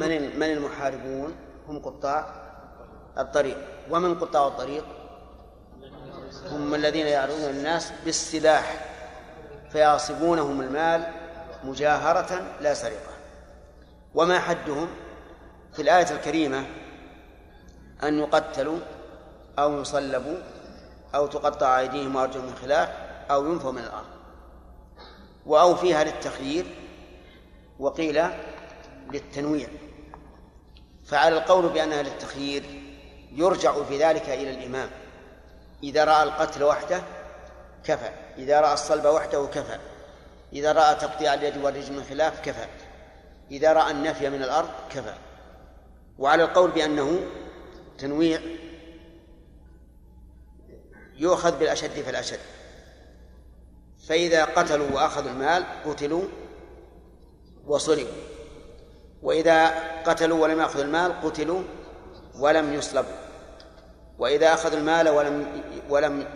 من من المحاربون؟ هم قطاع الطريق. ومن قطاع الطريق؟ هم الذين يعرضون الناس بالسلاح فيعصبونهم المال مجاهرة لا سرقة. وما حدهم في الآية الكريمة أن يقتلوا أو يصلبوا أو تقطع أيديهم وأرجلهم من خلاف أو ينفوا من الأرض. وأو فيها للتخيير وقيل للتنويع فعلى القول بأنها للتخيير يرجع في ذلك إلى الإمام. إذا رأى القتل وحده كفى. إذا رأى الصلب وحده كفى. إذا رأى تقطيع اليد والرجل من خلاف كفى. إذا رأى النفي من الأرض كفى. وعلى القول بأنه تنويع يؤخذ بالأشد فالأشد. فإذا قتلوا وأخذوا المال قتلوا وصلبوا. وإذا قتلوا ولم يأخذوا المال قتلوا ولم يصلبوا. وإذا أخذوا المال ولم ولم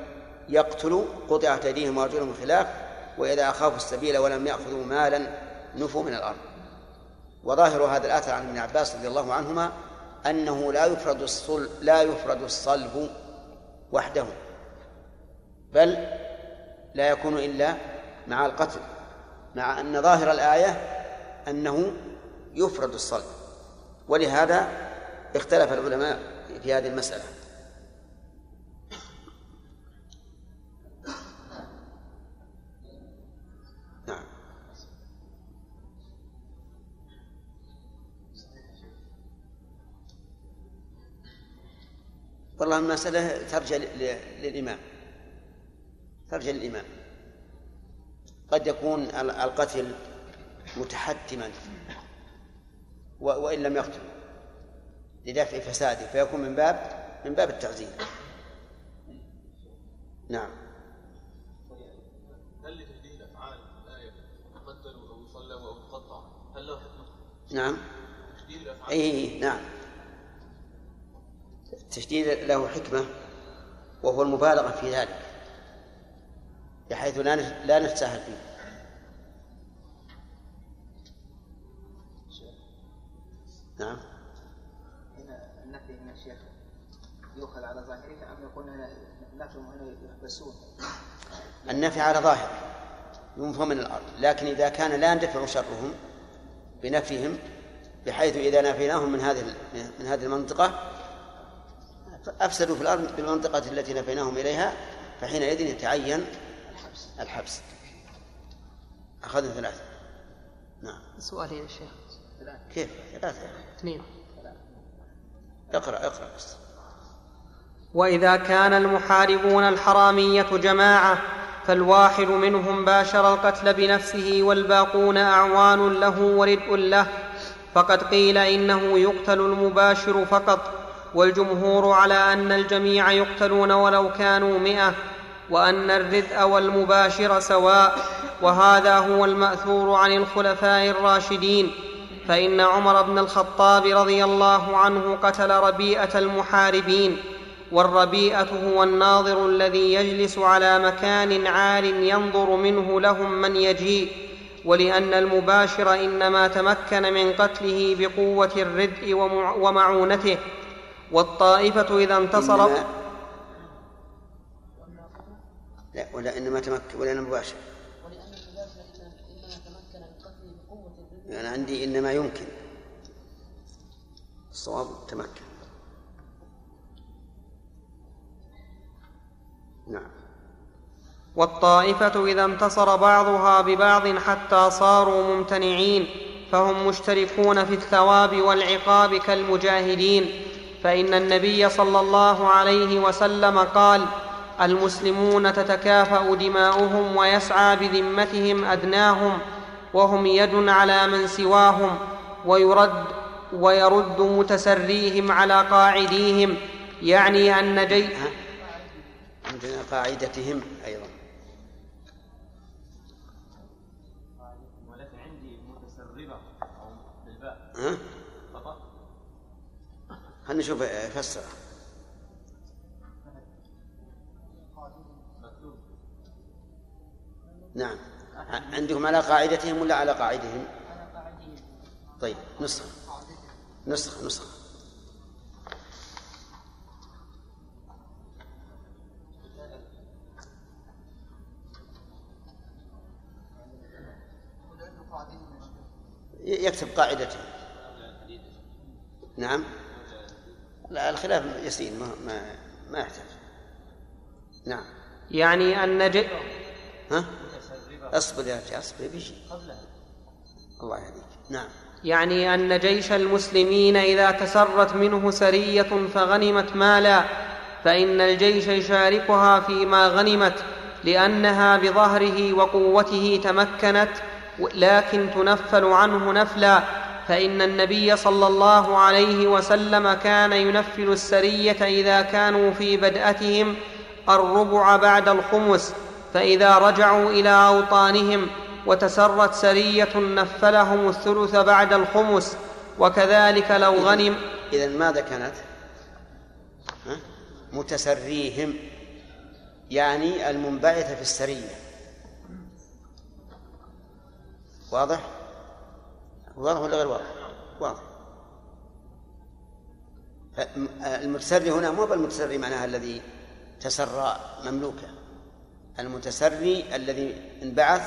يقتلوا قطعت أيديهم وأرجلهم من خلاف وإذا أخافوا السبيل ولم يأخذوا مالا نفوا من الأرض. وظاهر هذا الآثر عن ابن عباس رضي الله عنهما أنه لا يفرد الصل لا يفرد الصلب وحده بل لا يكون إلا مع القتل مع أن ظاهر الآية أنه يفرد الصلب. ولهذا اختلف العلماء في هذه المسألة. نعم. والله المسألة ترجع للإمام. ترجع للإمام. قد يكون القتل متحتما. وإن لم يقتل. لدفع فساده فيكون من باب من باب التعزير نعم. هل الافعال الايه أو أو هل له حكمة؟ نعم. تشديد الأفعال؟ اي نعم. التشديد له حكمة وهو المبالغة في ذلك بحيث لا لا نتساهل فيه. نعم. هنا النفي هنا الشيخ يؤخذ على ظاهره أم يقول هنا النفي هنا يحبسون؟ النفي على ظاهر ينفى من الأرض لكن إذا كان لا يندفع شرهم بنفيهم بحيث إذا نفيناهم من هذه من هذه المنطقة أفسدوا في الأرض بالمنطقة التي نفيناهم إليها فحينئذ يتعين الحبس. الحبس. أخذنا ثلاثة. نعم. سؤالين يا شيخ. كيف؟ ثلاثة. اثنين. اقرأ اقرأ بس. وإذا كان المحاربون الحرامية جماعة فالواحد منهم باشر القتل بنفسه والباقون أعوان له وردء له. فقد قيل إنه يقتل المباشر فقط والجمهور على أن الجميع يقتلون ولو كانوا مئة وأن الردء والمباشر سواء. وهذا هو المأثور عن الخلفاء الراشدين. فإن عمر بن الخطاب رضي الله عنه قتل ربيئه المحاربين والربيئه هو الناظر الذي يجلس على مكان عال ينظر منه لهم من يجيء ولأن المباشر إنما تمكن من قتله بقوة الردء ومع- ومعونته والطائفة إذا انتصر إنما لا ولا إنما تمكن ولا المباشر إنما تمكن من قتله يعني عندي إنما يمكن. الصواب تمكن نعم. والطائفة إذا انتصر بعضها ببعض حتى صاروا ممتنعين فهم مشتركون في الثواب والعقاب كالمجاهدين. فإن النبي صلى الله عليه وسلم قال المسلمون تتكافأ دماؤهم ويسعى بذمتهم أدناهم وهم يد على من سواهم ويرد ويرد متسريهم على قاعديهم يعني أن جي عندنا قاعدتهم أيضا. ولكن عندي خلينا نشوف آه، فسر نعم. عندهم على قاعدتهم ولا على قاعدهم؟ طيب نسخة. نسخة نسخة. يكتب قاعدته. نعم. لا الخلاف يسير ما ما, ما يحتاج. نعم. يعني أن ج... ها؟ أصبر يا أخي أصبر بيجي. الله يهديك. نعم. يعني أن جيش المسلمين إذا تسرت منه سرية فغنمت مالا فإن الجيش يشاركها فيما غنمت لأنها بظهره وقوته تمكنت لكن تنفل عنه نفلا. فإن النبي صلى الله عليه وسلم كان ينفل السرية إذا كانوا في بدأتهم الربع بعد الخمس. فإذا رجعوا إلى أوطانهم وتسرت سرية نفلهم الثلث بعد الخمس وكذلك لو غنم إذا ماذا كانت؟ متسريهم يعني المنبعثة في السرية واضح؟ واضح ولا غير واضح؟ واضح المتسري هنا مو بالمتسري معناها الذي تسرى مملوكا المتسري الذي انبعث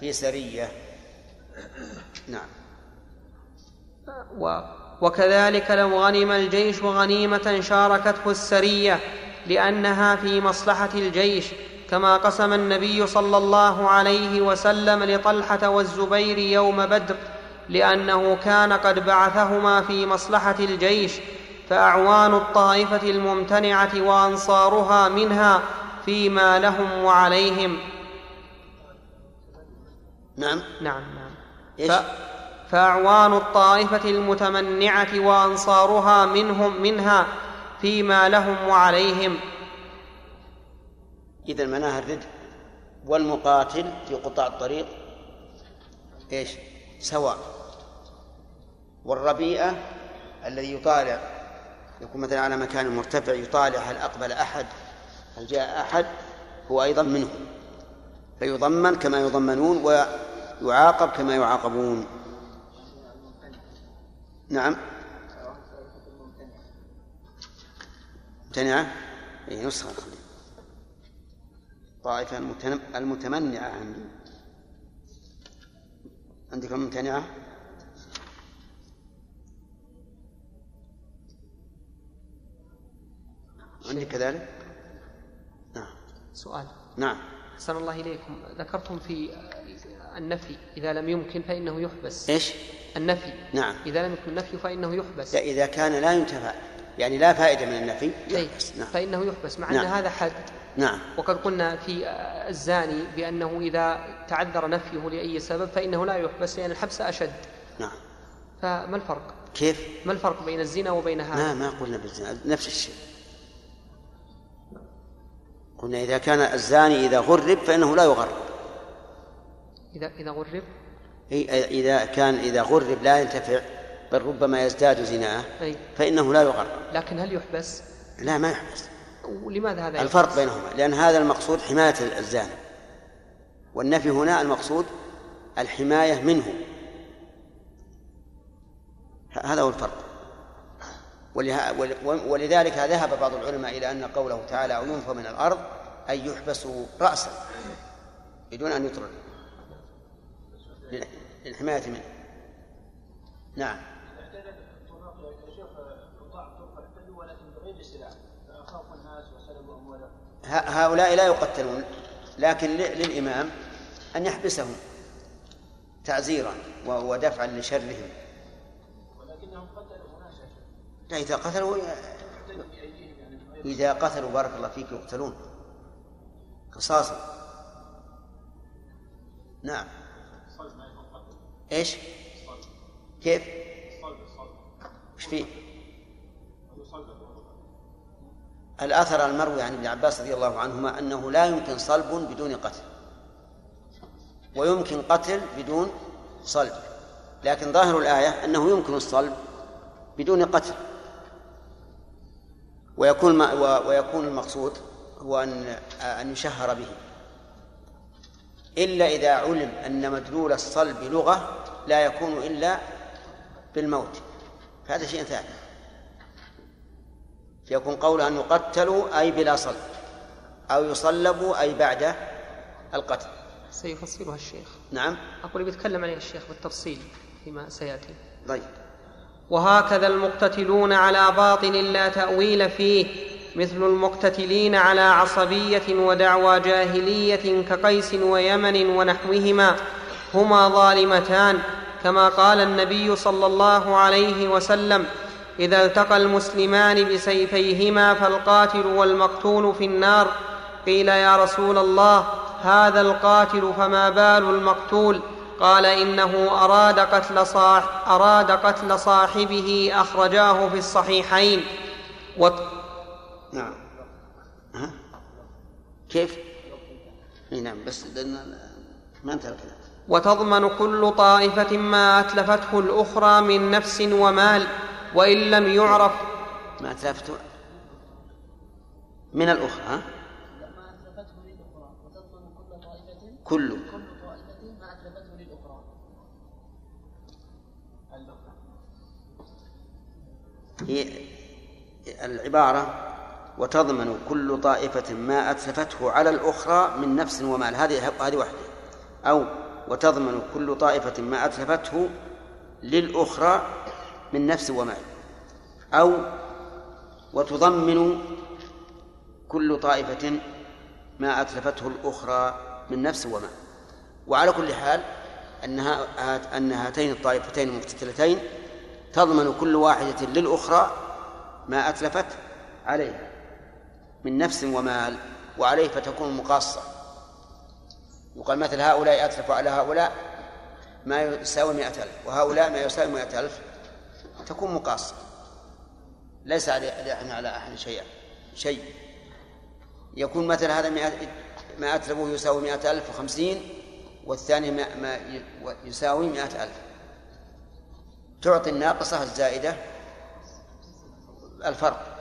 في سرية. نعم. و وكذلك لو غنم الجيش غنيمة شاركته السرية لأنها في مصلحة الجيش كما قسم النبي صلى الله عليه وسلم لطلحة والزبير يوم بدر لأنه كان قد بعثهما في مصلحة الجيش فأعوان الطائفة الممتنعة وأنصارها منها فيما لهم وعليهم. نعم. نعم نعم. إيش؟ ف... فأعوان الطائفة المتمنعة وأنصارها منهم منها فيما لهم وعليهم. إذا معناها الردء والمقاتل في قطاع الطريق إيش؟ سواء. والربيئة الذي يطالع يكون مثلا على مكان مرتفع يطالع هل أقبل أحد؟ هل جاء أحد؟ هو أيضا منه فيضمن كما يضمنون ويعاقب كما يعاقبون. نعم. ممتنعة؟ أي نسخة. طائفة المتمنعة عندي. عندك الممتنعة؟ عندك كذلك؟ سؤال. نعم. أحسن الله إليكم. ذكرتم في النفي إذا لم يمكن فإنه يحبس. إيش؟ النفي. نعم. إذا لم يكن النفي فإنه يحبس. لا إذا كان لا ينتفع. يعني لا فائدة من النفي يحبس. نعم. فإنه يحبس مع أن نعم. هذا حد. نعم. وقد قلنا في الزاني بأنه إذا تعذر نفيه لأي سبب فإنه لا يحبس لأن الحبس أشد. نعم. فما الفرق؟ كيف؟ ما الفرق بين الزنا وبين هذا؟ ما ما قلنا بالزنا. نفس الشيء. قلنا إذا كان الزاني إذا غرب فإنه لا يغرب. إذا إذا غرب؟ إذا كان إذا غرب لا ينتفع بل ربما يزداد زناه أي. فإنه لا يغرب. لكن هل يحبس؟ لا ما يحبس. ولماذا هذا الفرق يحبس؟ بينهما لأن هذا المقصود حماية الزاني. والنفي هنا المقصود الحماية منه. هذا هو الفرق. ولذلك ذهب بعض العلماء إلى أن قوله تعالى أو ينفى من الأرض أي يحبس رأسا بدون أن يطرد. لل- للحماية منه. نعم. هؤلاء لا يقتلون لكن للإمام أن يحبسهم تعزيرا ودفعا لشرهم. لا إذا قتلوا إذا قتلوا بارك الله فيك يقتلون قصاصا نعم إيش؟ كيف؟ إيش فيه؟ الأثر المروي عن ابن عباس رضي الله عنهما أنه لا يمكن صلب بدون قتل ويمكن قتل بدون صلب لكن ظاهر الآية أنه يمكن الصلب بدون قتل ويكون ويكون المقصود هو أن أن يشهر به. إلا إذا علم أن مدلول الصلب لغة لا يكون إلا بالموت. هذا شيء ثاني. يكون قوله أن يقتلوا أي بلا صلب أو يصلبوا أي بعد القتل. سيفصلها الشيخ. نعم. أقول بيتكلم عليه الشيخ بالتفصيل فيما سيأتي. طيب. وهكذا المقتتلون على باطل لا تأويل فيه مثل المقتتلين على عصبية ودعوى جاهلية كقيس ويمن ونحوهما هما ظالمتان كما قال النبي صلى الله عليه وسلم إذا التقى المسلمان بسيفيهما فالقاتل والمقتول في النار. قيل يا رسول الله هذا القاتل فما بال المقتول؟ قال إنه أراد قتل, صاح أراد قتل صاحبه أخرجاه في الصحيحين وط... نعم ها؟ كيف؟ نعم بس ما انتهى الكلام وتضمن كل طائفة ما أتلفته الأخرى من نفس ومال وإن لم يعرف ما أتلفت من الأخرى ها؟ ما هي العبارة وتضمن كل طائفة ما أتلفته على الأخرى من نفس ومال. هذه هذه واحدة. أو وتضمن كل طائفة ما أتلفته للأخرى من نفس ومال. أو وتضمن كل طائفة ما أتلفته الأخرى من نفس ومال. وعلى كل حال أن هاتين الطائفتين المقتتلتين تضمن كل واحدة للأخرى ما أتلفت عليها من نفس ومال وعليه فتكون مقاصة. يقال مثل هؤلاء أتلفوا على هؤلاء ما يساوي مئة ألف وهؤلاء ما يساوي مئة ألف تكون مقاصة. ليس على على أحد شيئا شيء. يكون مثل هذا مئة ما أتلفه يساوي مئة ألف وخمسين والثاني ما, ما يساوي مئة ألف. تعطي الناقصة الزائدة الفرق.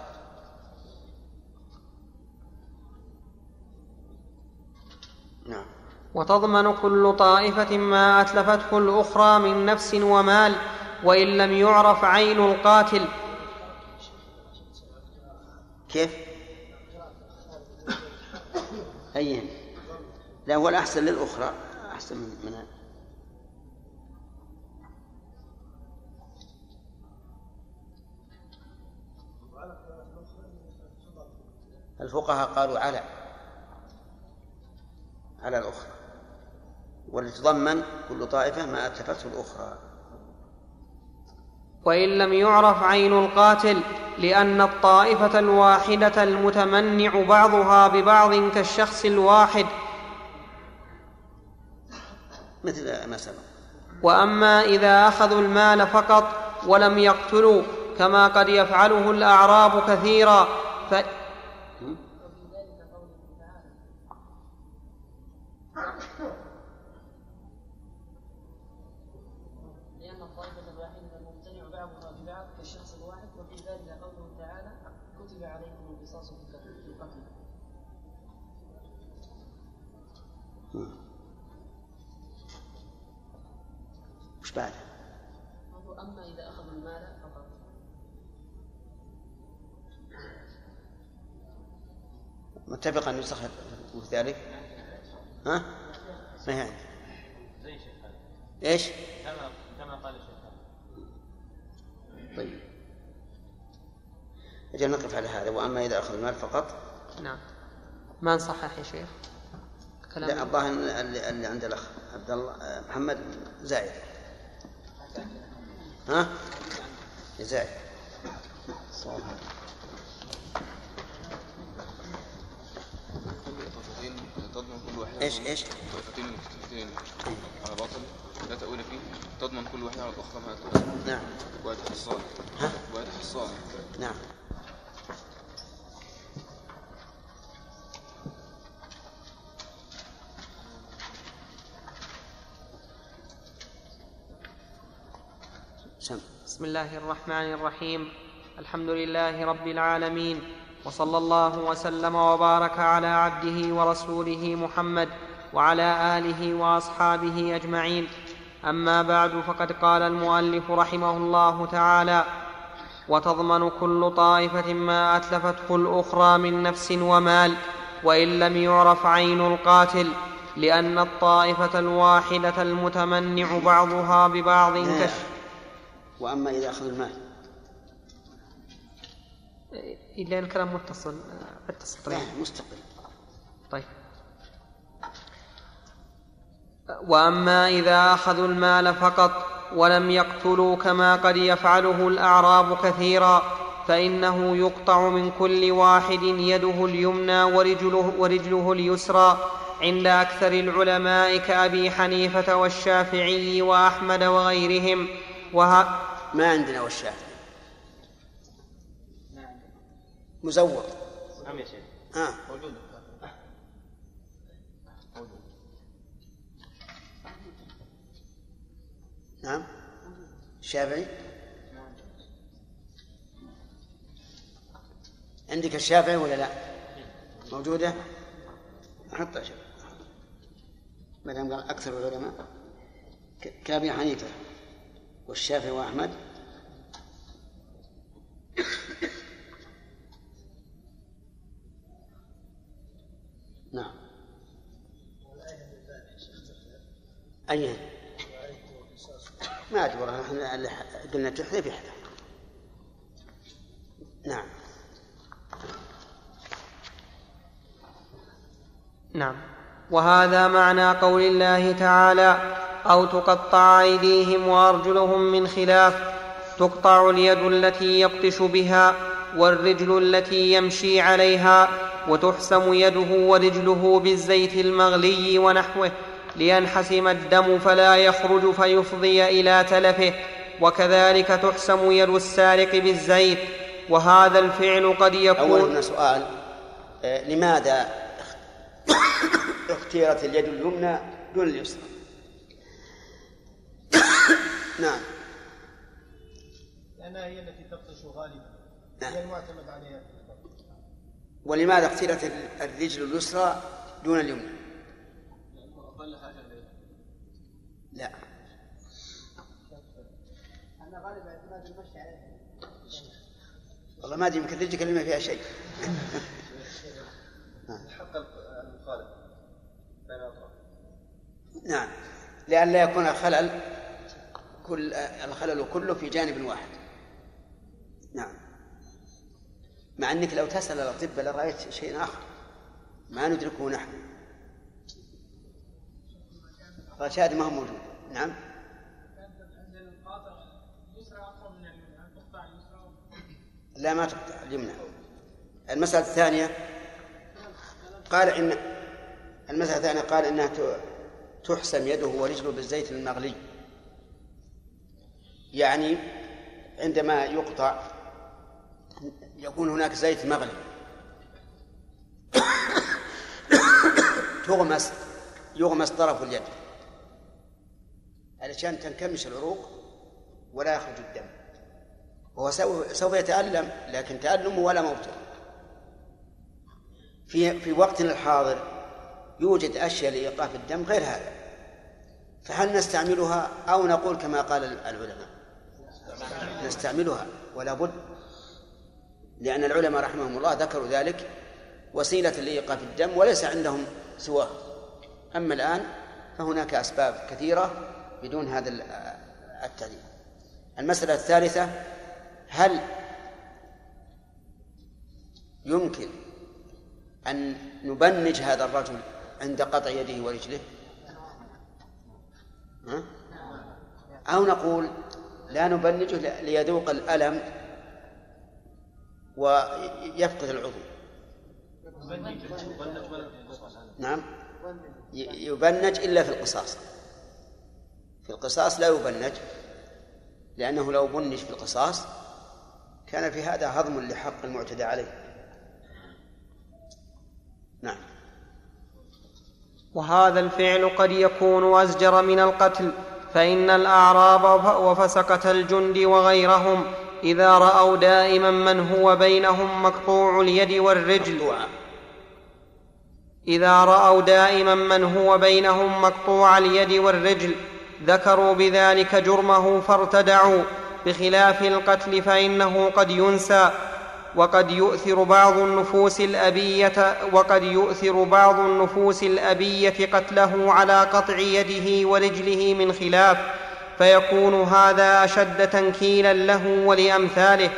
نعم. وتضمن كل طائفة ما أتلفته الأخرى من نفس ومال وإن لم يعرف عين القاتل. كيف؟ أي لا هو الأحسن للأخرى أحسن من الفقهاء قالوا على على الأخرى. ولتضمن كل طائفة ما أتلفته الأخرى. وإن لم يعرف عين القاتل لأن الطائفة الواحدة المتمنع بعضها ببعض كالشخص الواحد. مثل ما سبق. وأما إذا أخذوا المال فقط ولم يقتلوا كما قد يفعله الأعراب كثيرا ف... وش بعد؟ وهو أما إذا أخذوا المال فقط متفق أن يسخر في ذلك ها؟ ما هي عندي. زي شيخ هذا إيش؟ كما كما قال الشيخ طيب أجل نقف على هذا وأما إذا أخذ المال فقط نعم ما نصحح يا شيخ لا كلام الظاهر اللي, اللي عند الأخ عبد الله محمد زايد ها؟ تضمن كل واحدة إيش إيش؟ طائفتين مختلفتين على باطل لا تأويل فيه تضمن كل واحدة على الأخرى ما نعم. وآية حصان ها؟ وآية حصان نعم. بسم الله الرحمن الرحيم الحمد لله رب العالمين وصلى الله وسلم وبارك على عبده ورسوله محمد وعلى اله واصحابه اجمعين اما بعد فقد قال المؤلف رحمه الله تعالى وتضمن كل طائفة ما أتلفته الأخرى من نفس ومال وإن لم يعرف عين القاتل لأن الطائفة الواحدة المتمنع بعضها ببعض كشف وأما إذا أخذ المال. إلا الكلام متصل اتصل طيب. لا مستقل. طيب. وأما إذا أخذوا المال فقط ولم يقتلوا كما قد يفعله الأعراب كثيرا فإنه يقطع من كل واحد يده اليمنى ورجله, ورجله اليسرى. عند أكثر العلماء كأبي حنيفة والشافعي وأحمد وغيرهم. وه... ما عندنا والشافعي مزور نعم يا شيخ. آه. نعم. الشافعي عندك الشافعي ولا لا؟ موجودة؟ حطها شوف ما دام قال أكثر العلماء. كأبي حنيفة. والشافعي وأحمد؟ نعم. أي ما والله إحنا قلنا تحذف يحذف نعم. نعم. وهذا معنى قول الله تعالى أو تقطع أيديهم وأرجلهم من خلاف تقطع اليد التي يبطش بها والرجل التي يمشي عليها وتحسم يده ورجله بالزيت المغلي ونحوه لينحسم الدم فلا يخرج فيفضي إلى تلفه وكذلك تحسم يد السارق بالزيت. وهذا الفعل قد يكون من سؤال آه، لماذا اختيرت اليد اليمنى دون اليسرى؟ نعم. لأنها هي التي تبطش غالبا. نعم. هي المعتمد عليها ولماذا اختيرت الرجل اليسرى دون اليمنى؟ لا. أنا غالبا اعتماد المشي عليها. والله ما أدري يمكن رجلك اللي ما فيها شيء. حق المخالف بين نعم. لئلا يكون الخلل كل الخلل كله في جانب واحد. نعم. مع أنك لو تسأل الأطباء لرأيت شيء آخر. ما ندركه نحن. رشاد ما هو موجود. نعم. لا ما تقطع. اليمنى. المسألة الثانية قال إن المسألة الثانية قال إنها تحسم يده ورجله بالزيت المغلي. يعني عندما يقطع يكون هناك زيت مغلي. تغمس يغمس طرف اليد. علشان تنكمش العروق ولا يخرج الدم. وهو سوف يتألم لكن تألمه ولا موته في في وقتنا الحاضر يوجد أشياء لإيقاف الدم غير هذا. فهل نستعملها أو نقول كما قال العلماء؟ نستعملها ولا بد لأن العلماء رحمهم الله ذكروا ذلك وسيلة لإيقاف الدم وليس عندهم سواه أما الآن فهناك أسباب كثيرة بدون هذا ال- التعليم. المسألة الثالثة هل يمكن أن نبنج هذا الرجل عند قطع يده ورجله؟ أو نقول لا نبنجه ليذوق الألم ويفقد العضو. نعم. يبنج إلا في القصاص. في القصاص لا يبنج لأنه لو بنج في القصاص كان في هذا هضم لحق المعتدى عليه. نعم. وهذا الفعل قد يكون أزجر من القتل فإن الأعراب وفسقة الجند وغيرهم إذا رأوا دائما من هو بينهم مقطوع اليد والرجل. إذا رأوا دائما من هو بينهم مقطوع اليد والرجل ذكروا بذلك جرمه فارتدعوا بخلاف القتل فإنه قد ينسى وقد يؤثر بعض النفوس الأبية وقد يؤثر بعض النفوس الأبية قتله على قطع يده ورجله من خلاف فيكون هذا أشد تنكيلا له ولأمثاله.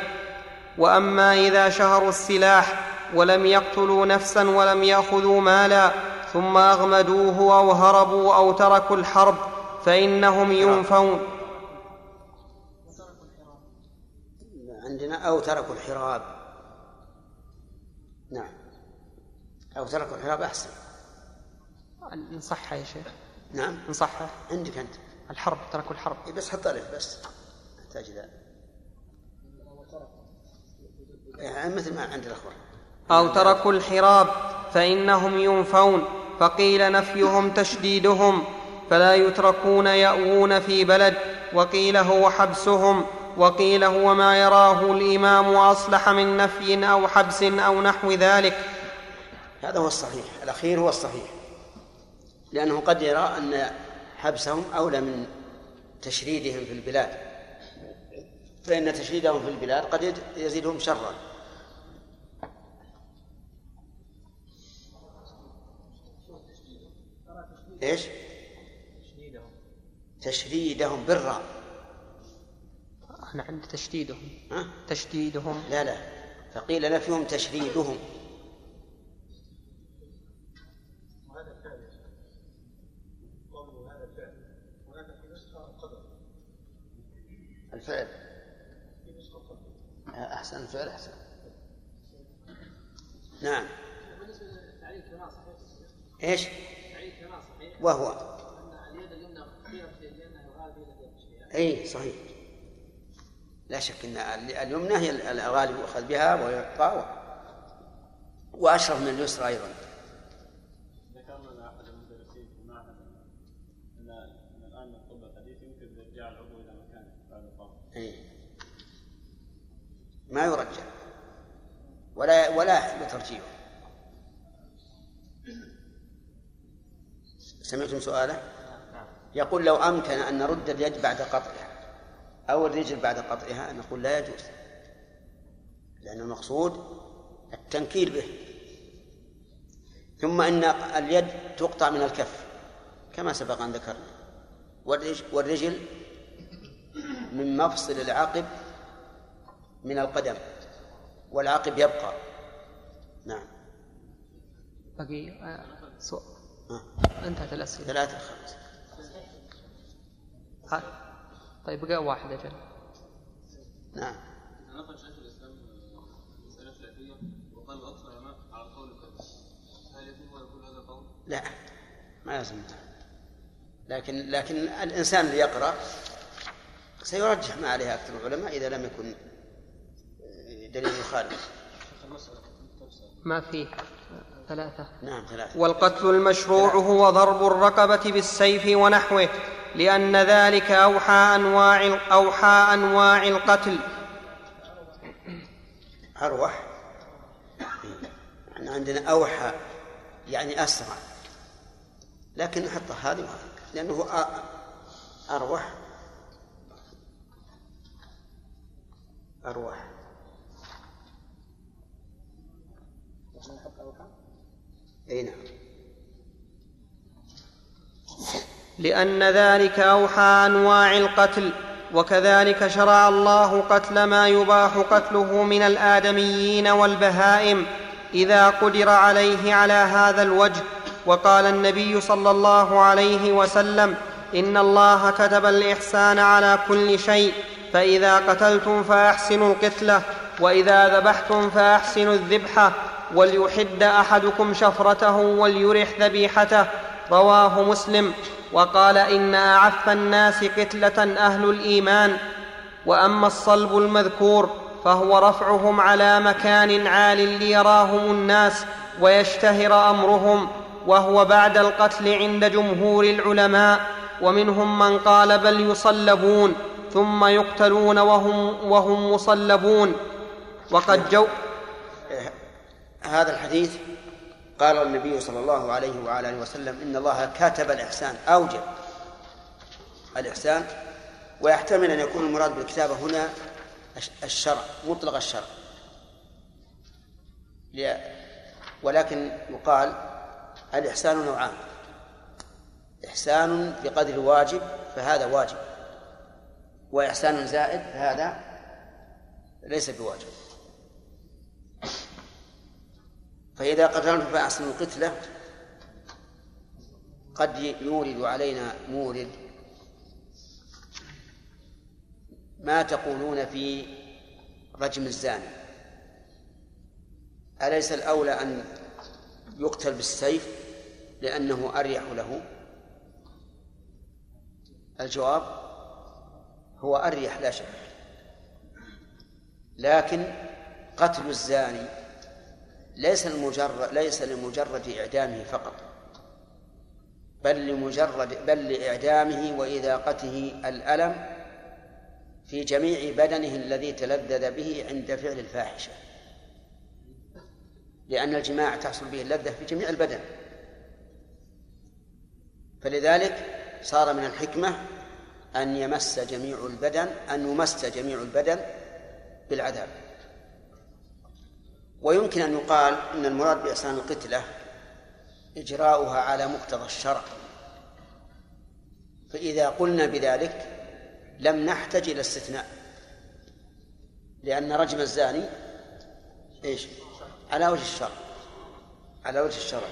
وأما إذا شهروا السلاح ولم يقتلوا نفسا ولم يأخذوا مالا ثم أغمدوه أو هربوا أو تركوا الحرب فإنهم ينفون. عندنا أو تركوا الحراب نعم أو تركوا الحراب أحسن نصحها يا شيخ. نعم. نصحها عندك أنت. الحرب تركوا الحرب. إيه بس حط ألف بس. أحتاج إلى يعني مثل ما عند الأخبار. أو تركوا الحراب فإنهم ينفون. فقيل نفيهم تشديدهم فلا يتركون يأوون في بلد. وقيل هو حبسهم وقيل هو ما يراه الإمام أصلح من نفي أو حبس أو نحو ذلك. هذا هو الصحيح. الأخير هو الصحيح. لأنه قد يرى أن حبسهم أولى من تشريدهم في البلاد. فإن تشريدهم في البلاد قد يزيدهم شرا. إيش؟ تشريدهم بالراء أنا عندي تشديدهم. ها؟ تشديدهم. لا لا. فقيل نفيهم تشريدهم وهذا فعل قوله هذا فعل هناك في نسخة قدر الفعل في نسخة قدر أحسن الفعل أحسن نعم بالنسبة للتعريف هنا صحيح إيش؟ التعريف هنا صحيح وهو ان اليد اليمنى خيرت لأنه يغالب اليد اليسرى إي صحيح. لا شك إن ال- اليمنى هي الغالب يؤخذ بها ويعطى وأشرف من اليسرى أيضا ذكرنا ان احد المدرسين في المعهد ان ان الان الطب الحديث يمكن ارجاع العضو إلى مكانه بعد الطب إيه. ما يرجع. ولا ولا يحل ترجيعه. سمعتم سؤاله؟ يقول لو أمكن أن نرد اليد بعد قطعها أو الرجل بعد قطعها نقول لا يجوز. لأن المقصود التنكيل به. ثم إن اليد تقطع من الكف كما سبق أن ذكرنا. والرجل, والرجل من مفصل العقب من القدم والعقب يبقى. نعم. بقي آه، سؤال ها. انتهت الأسئلة. ثلاثة خمسة. ها. طيب بقى واحد أجل. نعم. نقل شيخ الإسلام مسألة خلافيه وقال أكثر على القول هل هذا القول؟ لا ما لازم. لكن لكن الإنسان اللي يقرأ سيرجح ما عليه أكثر العلماء إذا لم يكن دليل يخالف ما فيه؟ ثلاثة. نعم ثلاثة. والقتل المشروع هو ضرب الرقبة بالسيف ونحوه لأن ذلك أوحى أنواع أوحى أنواع القتل. أروح؟ يعني عندنا أوحى يعني أسرع. لكن نحط هذه وهذه لأنه أروح. أروح. أي نعم. لأن ذلك أوحى أنواع القتل وكذلك شرع الله قتل ما يباح قتله من الآدميين والبهائم إذا قدر عليه على هذا الوجه. وقال النبي صلى الله عليه وسلم إن الله كتب الإحسان على كل شيء فإذا قتلتم فأحسنوا القتلة وإذا ذبحتم فأحسنوا الذبحة وليحد أحدكم شفرته وليرح ذبيحته. رواه مسلم. وقال إن أعف الناس قتلة أهل الإيمان. وأما الصلب المذكور فهو رفعهم على مكان عال ليراهم الناس ويشتهر أمرهم. وهو بعد القتل عند جمهور العلماء. ومنهم من قال بل يصلبون. ثم يقتلون وهم, وهم مصلبون. وقد جو هذا الحديث قال النبي صلى الله عليه وعلى آله وسلم إن الله كتب الإحسان أوجب الإحسان ويحتمل أن يكون المراد بالكتابة هنا الش- الشرع مطلق الشرع. ولكن يقال الإحسان نوعان. إحسان بقدر واجب فهذا واجب وإحسان زائد فهذا ليس بواجب. فإذا قتلتم فأحسنوا القتلة قد يورد علينا مورد ما تقولون في رجم الزاني. أليس الأولى أن يقتل بالسيف لأنه أريح له؟ الجواب هو أريح لا شك لكن قتل الزاني ليس المجرد ليس لمجرد إعدامه فقط بل لمجرد بل لإعدامه وإذاقته الألم في جميع بدنه الذي تلذذ به عند فعل الفاحشة. لأن الجماع تحصل به اللذة في جميع البدن. فلذلك صار من الحكمة أن يمس جميع البدن أن يمس جميع البدن بالعذاب. ويمكن أن يقال أن المراد بإحسان القتلة إجراؤها على مقتضى الشرع. فإذا قلنا بذلك لم نحتج إلى استثناء لأن رجم الزاني إيش؟ على وجه الشرع على وجه الشرع.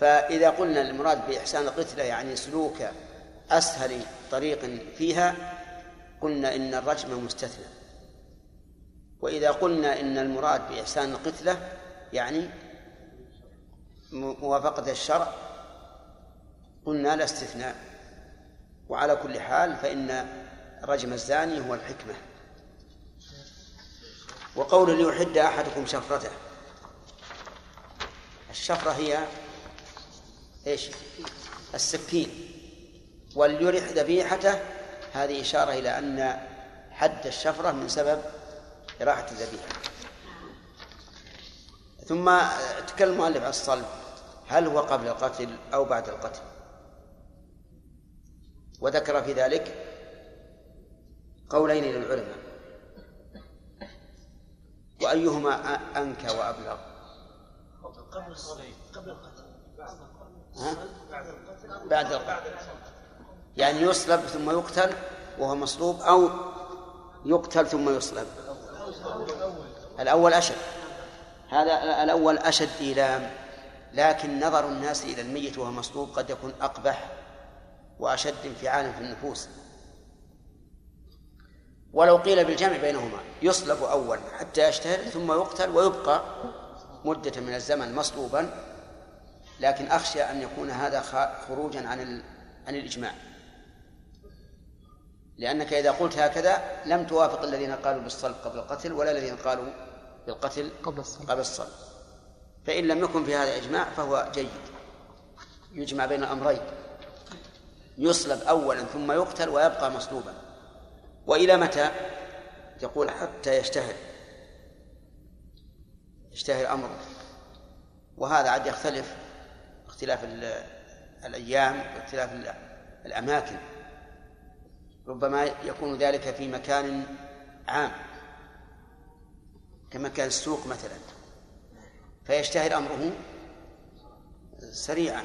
فإذا قلنا المراد بإحسان القتلة يعني سلوك أسهل طريق فيها قلنا إن الرجم مستثنى. وإذا قلنا إن المراد بإحسان القتلة يعني موافقة الشرع قلنا لا استثناء. وعلى كل حال فإن رجم الزاني هو الحكمة. وقول ليحد أحدكم شفرته. الشفرة هي إيش؟ السكين. وليرح ذبيحته هذه إشارة إلى أن حد الشفرة من سبب إراحة الذبيحة. ثم تكلم المؤلف عن الصلب. هل هو قبل القتل أو بعد القتل؟ وذكر في ذلك قولين للعلماء. وأيهما أنكى وأبلغ؟ قبل قبل القتل. ها؟ بعد القتل بعد القتل. يعني يصلب ثم يقتل وهو مصلوب أو يقتل ثم يصلب. الأول أشد. هذا الأول أشد إيلام لكن نظر الناس إلى الميت وهو مصلوب قد يكون أقبح وأشد انفعالا في النفوس. ولو قيل بالجمع بينهما يصلب أولا حتى يشتهر ثم يقتل ويبقى مدة من الزمن مصلوبا لكن أخشى أن يكون هذا خروجا عن عن الإجماع. لأنك إذا قلت هكذا لم توافق الذين قالوا بالصلب قبل القتل ولا الذين قالوا بالقتل قبل الصلاة قبل الصلب. فإن لم يكن في هذا إجماع فهو جيد. يجمع بين الأمرين. يصلب أولا ثم يقتل ويبقى مصلوبا. وإلى متى؟ يقول حتى يشتهر. يشتهر أمره. وهذا عاد يختلف اختلاف ال- الأيام واختلاف ال- الأماكن. ربما يكون ذلك في مكان عام كمكان السوق مثلا. فيشتهر أمره سريعا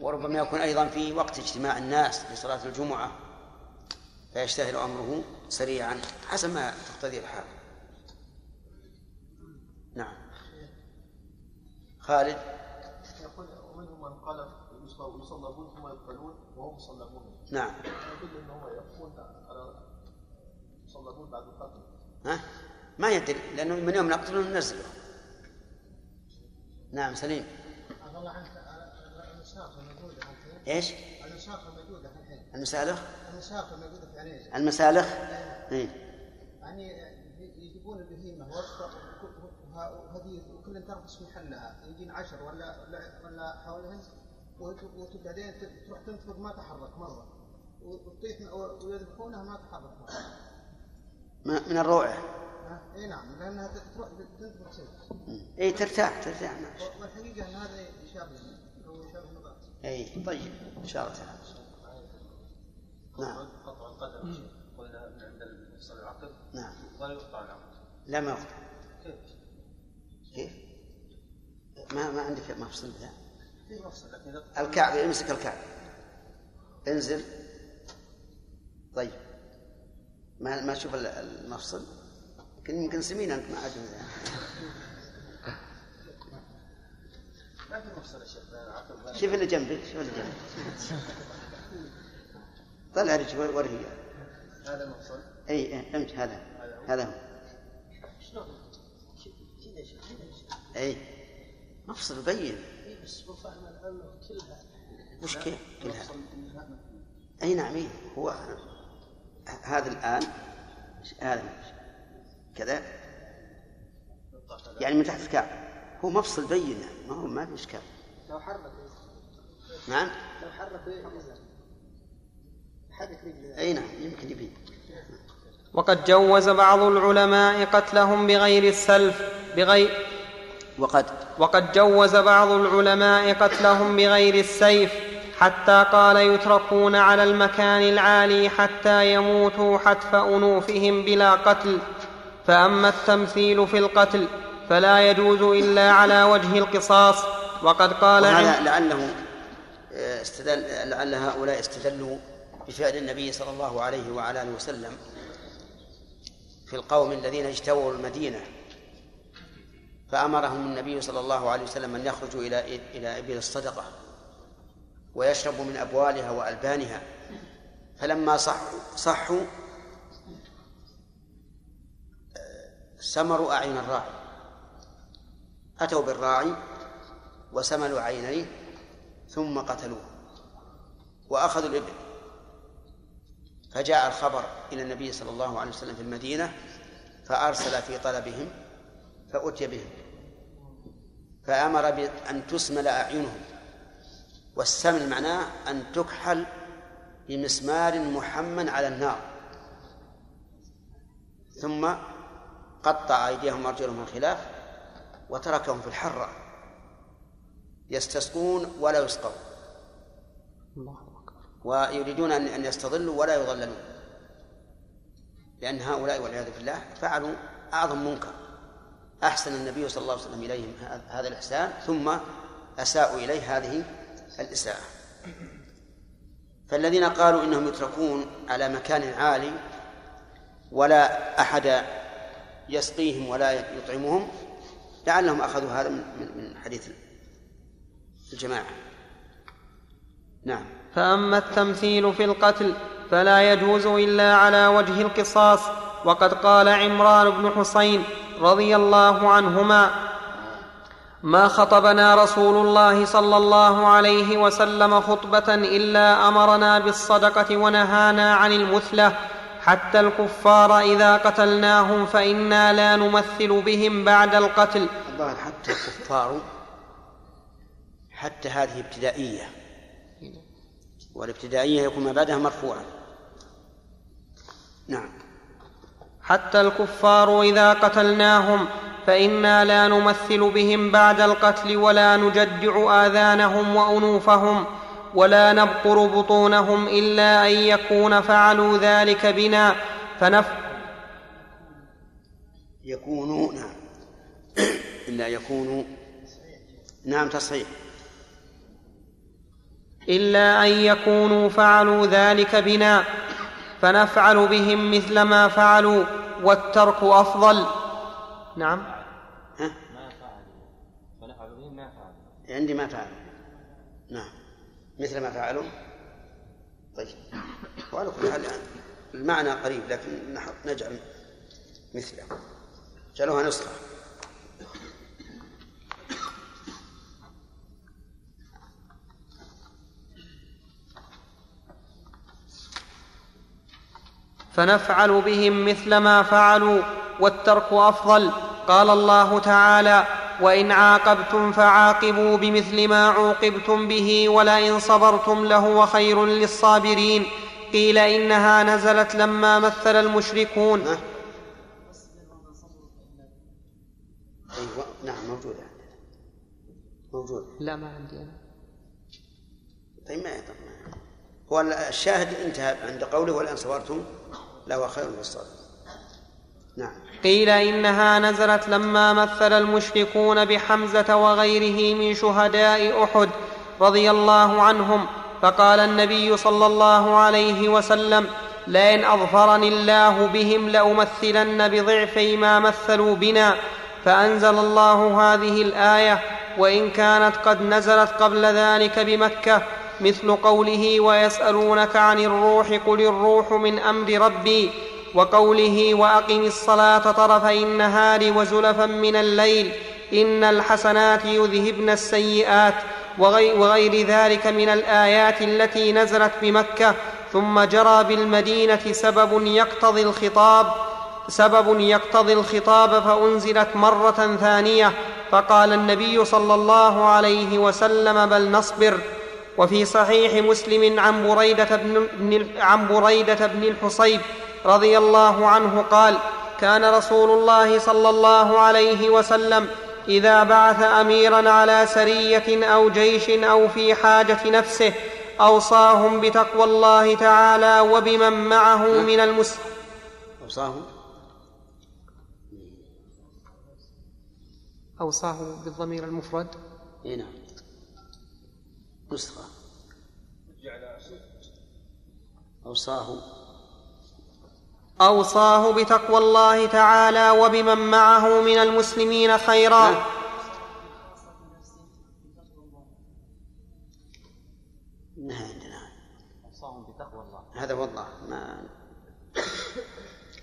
وربما يكون أيضا في وقت اجتماع الناس في صلاة الجمعة. فيشتهر أمره سريعا حسب ما تقتضي الحال. نعم. خالد؟ يقول ومنهم من قال يصلبون ثم يقتلون وهم مصلبون نعم. يدل انه يقول على يصلبون بعد القتل. ها؟ ما يدري لأنه من يوم نقتله ننزله. نعم سليم. الله عنك إيش؟ الحين المسالخ؟ الموجوده في عنيزه المسالخ؟ إيه؟ يعني يجيبون البهيمة وهذه وكل ترقص محلها يجين عشر ولا ولا, ولا حولهن وت- وت- بعدين ت- تروح تنتفض ما تحرك مرة. وتطيح ويذبحونها ما تحرك مرة. من الروعة. ها؟ إي نعم لأنها تروح تنتفض تصير إي ترتاح ترتاح ماشي. والحقيقة إن هذا يشابه هو يشابه النظام. إي طيب إن شاء الله تعالى. نعم. قطع القدم قلنا من عند المفصل العقل نعم. ولا يقطع العقل لا ما يقطع. كيف؟ كيف؟ ما ما عندك مفصل ذا الكعب امسك الكعب انزل. طيب. ما ما تشوف ال- المفصل. يمكن يمكن سمين أنت ما عاد ما في مفصل يا شيخ شوف اللي جنبك شوف اللي جنبك. طلع رجل وريه هذا المفصل؟ إي امشي هذا. هذا هو. شلون؟ إي. مفصل بين. بس هو الآن كلها. وش كيف كلها. أي نعم إيه. هو هذا الآن هذا كذا. يعني من تحت الكعب. هو مفصل بين ما هو ما في إشكال. لو حرك نعم. لو حرك رجله. أي نعم يمكن يبين. وقد جوز بعض العلماء قتلهم بغير السلف بغير وقد وقد جوز بعض العلماء قتلهم بغير السيف حتى قال يتركون على المكان العالي حتى يموتوا حتف أنوفهم بلا قتل. فأما التمثيل في القتل فلا يجوز إلا على وجه القصاص. وقد قال وهذا لعله آه، استدل لعل هؤلاء استدلوا بفعل النبي صلى الله عليه وعلى آله وسلم في القوم الذين اجتووا المدينة. فأمرهم النبي صلى الله عليه وسلم أن يخرجوا إلى إلى إبل الصدقة ويشربوا من أبوالها وألبانها. فلما صحوا صحوا سمروا أعين الراعي. أتوا بالراعي وسملوا عينيه ثم قتلوه وأخذوا الإبل. فجاء الخبر إلى النبي صلى الله عليه وسلم في المدينة فأرسل في طلبهم فأتي بهم. فأمر بان تسمل أعينهم. والسمل معناه أن تكحل بمسمار محمى على النار. ثم قطع أيديهم وأرجلهم من خلاف وتركهم في الحرة. يستسقون ولا يسقون. ويريدون أن يستظلوا ولا يظللون. لأن هؤلاء والعياذ بالله فعلوا أعظم منكر. أحسن النبي صلى الله عليه وسلم إليهم هذا الإحسان ثم أساءوا إليه هذه الإساءة. فالذين قالوا إنهم يتركون على مكان عالي ولا أحد يسقيهم ولا يطعمهم لعلهم أخذوا هذا من حديث الجماعة. نعم. فأما التمثيل في القتل فلا يجوز إلا على وجه القصاص وقد قال عمران بن حسين رضي الله عنهما ما خطبنا رسول الله صلى الله عليه وسلم خطبة إلا أمرنا بالصدقة ونهانا عن المثلة حتى الكفار إذا قتلناهم فإنا لا نمثل بهم بعد القتل. الظاهر حتى الكفار حتى هذه ابتدائية. والابتدائية يكون ما بعدها مرفوعا. نعم. حتى الكفار إذا قتلناهم فإنا لا نمثل بهم بعد القتل ولا نجدع آذانهم وأنوفهم ولا نبقر بطونهم إلا أن يكون فعلوا ذلك بنا فنف يكونوا نعم إلا يكونوا نعم تصحيح. إلا أن يكونوا فعلوا ذلك بنا فنفعل بهم مثل ما فعلوا والترك أفضل. نعم. ها؟ ما فعلوا. فنفعل بهم ما فعلوا. عندي ما فعلوا. نعم. مثل ما فعلوا. طيب. وعلى كل حال المعنى قريب لكن نجعل مثله. جعلوها نسخة. فنفعل بهم مثل ما فعلوا والترك أفضل. قال الله تعالى وإن عاقبتم فعاقبوا بمثل ما عوقبتم به ولئن صبرتم لهو خير للصابرين. قيل إنها نزلت لما مثل المشركون. ها؟ أيوة نعم موجودة عندنا. موجودة لا ما عندي أنا. طيب ما هو الشاهد انتهى عند قوله ولئن صبرتم لهو خير للصابرين نعم. قيل إنها نزلت لما مثل المشركون بحمزة وغيره من شهداء أحد رضي الله عنهم فقال النبي صلى الله عليه وسلم لئن اظفرني الله بهم لأمثلن بضعفي ما مثلوا بنا فأنزل الله هذه الآية وإن كانت قد نزلت قبل ذلك بمكة مثل قوله ويسألونك عن الروح قل الروح من أمر ربي وقوله وأقم الصلاة طرفي النهار وزلفا من الليل إن الحسنات يذهبن السيئات وغير ذلك من الآيات التي نزلت بمكة ثم جرى بالمدينة سبب يقتضي الخطاب سبب يقتضي الخطاب فأنزلت مرة ثانية فقال النبي صلى الله عليه وسلم بل نصبر وفي صحيح مسلم عن بريدة بن, عن بريدة بن الحصيب رضي الله عنه قال كان رسول الله صلى الله عليه وسلم إذا بعث اميرا على سرية أو جيش أو في حاجة نفسه أوصاهم بتقوى الله تعالى وبمن معه من المسلمين أوصاهم؟ أوصاه بالضمير المفرد. اي نعم. نسخة أوصاه. أوصاه بتقوى الله تعالى وبمن معه من المسلمين خيرا. نعم. انها عندنا. أوصاهم بتقوى الله. هذا والله ما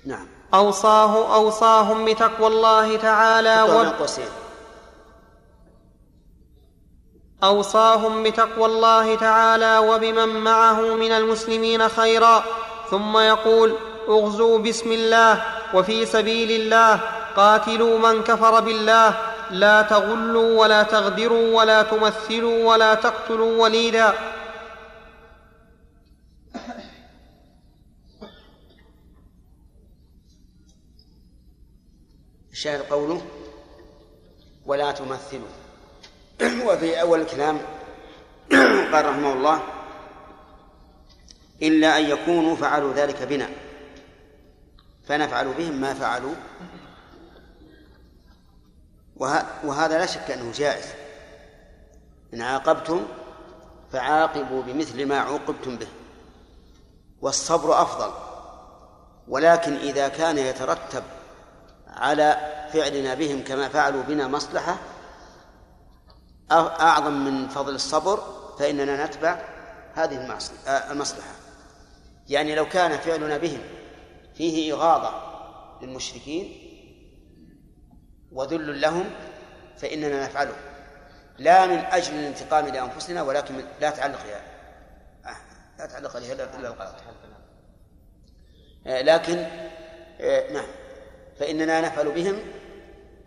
نعم. أوصاه أوصاهم بتقوى الله تعالى. بين قوسين أوصاهم بتقوى الله تعالى وبمن معه من المسلمين خيرا. ثم يقول اغزوا بسم الله وفي سبيل الله قاتلوا من كفر بالله. لا تغلوا ولا تغدروا ولا تمثلوا ولا تقتلوا وليدا. الشاهد قوله ولا تمثلوا. وفي أول الكلام قال رحمه الله إلا أن يكونوا فعلوا ذلك بنا فنفعل بهم ما فعلوا. وه- وهذا لا شك أنه جائز. إن عاقبتم فعاقبوا بمثل ما عوقبتم به والصبر أفضل. ولكن إذا كان يترتب على فعلنا بهم كما فعلوا بنا مصلحة أعظم من فضل الصبر فإننا نتبع هذه المصلحة. يعني لو كان فعلنا بهم فيه إغاظة للمشركين وذل لهم فإننا نفعله. لا من أجل الانتقام لأنفسنا ولكن لا تعلق آه، لا تعلق عليها إلا الغلط آه، لكن آه، نعم. فإننا نفعل بهم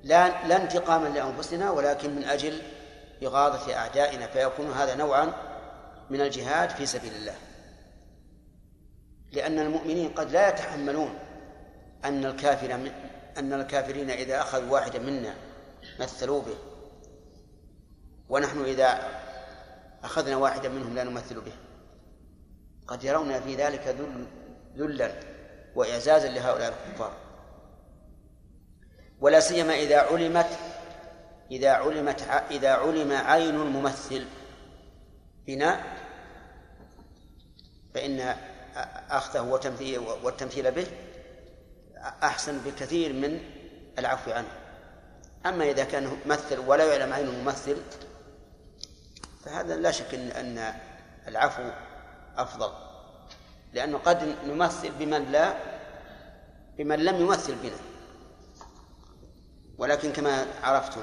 لا لا انتقاما لأنفسنا ولكن من أجل إغاظة أعدائنا فيكون هذا نوعا من الجهاد في سبيل الله. لأن المؤمنين قد لا يتحملون أن الكافر من أن الكافرين إذا أخذوا واحدا منا مثلوا به. ونحن إذا أخذنا واحدا منهم لا نمثل به. قد يرون في ذلك ذل ذلا وإعزازا لهؤلاء الكفار. ولا سيما إذا علمت إذا علمت إذا علم عين الممثل بنا فإن أخذه وتمثيل والتمثيل به أحسن بكثير من العفو عنه. أما إذا كان ممثل ولا يعلم عين الممثل فهذا لا شك أن أن العفو أفضل. لأنه قد نمثل بمن لا بمن لم يمثل بنا. ولكن كما عرفتم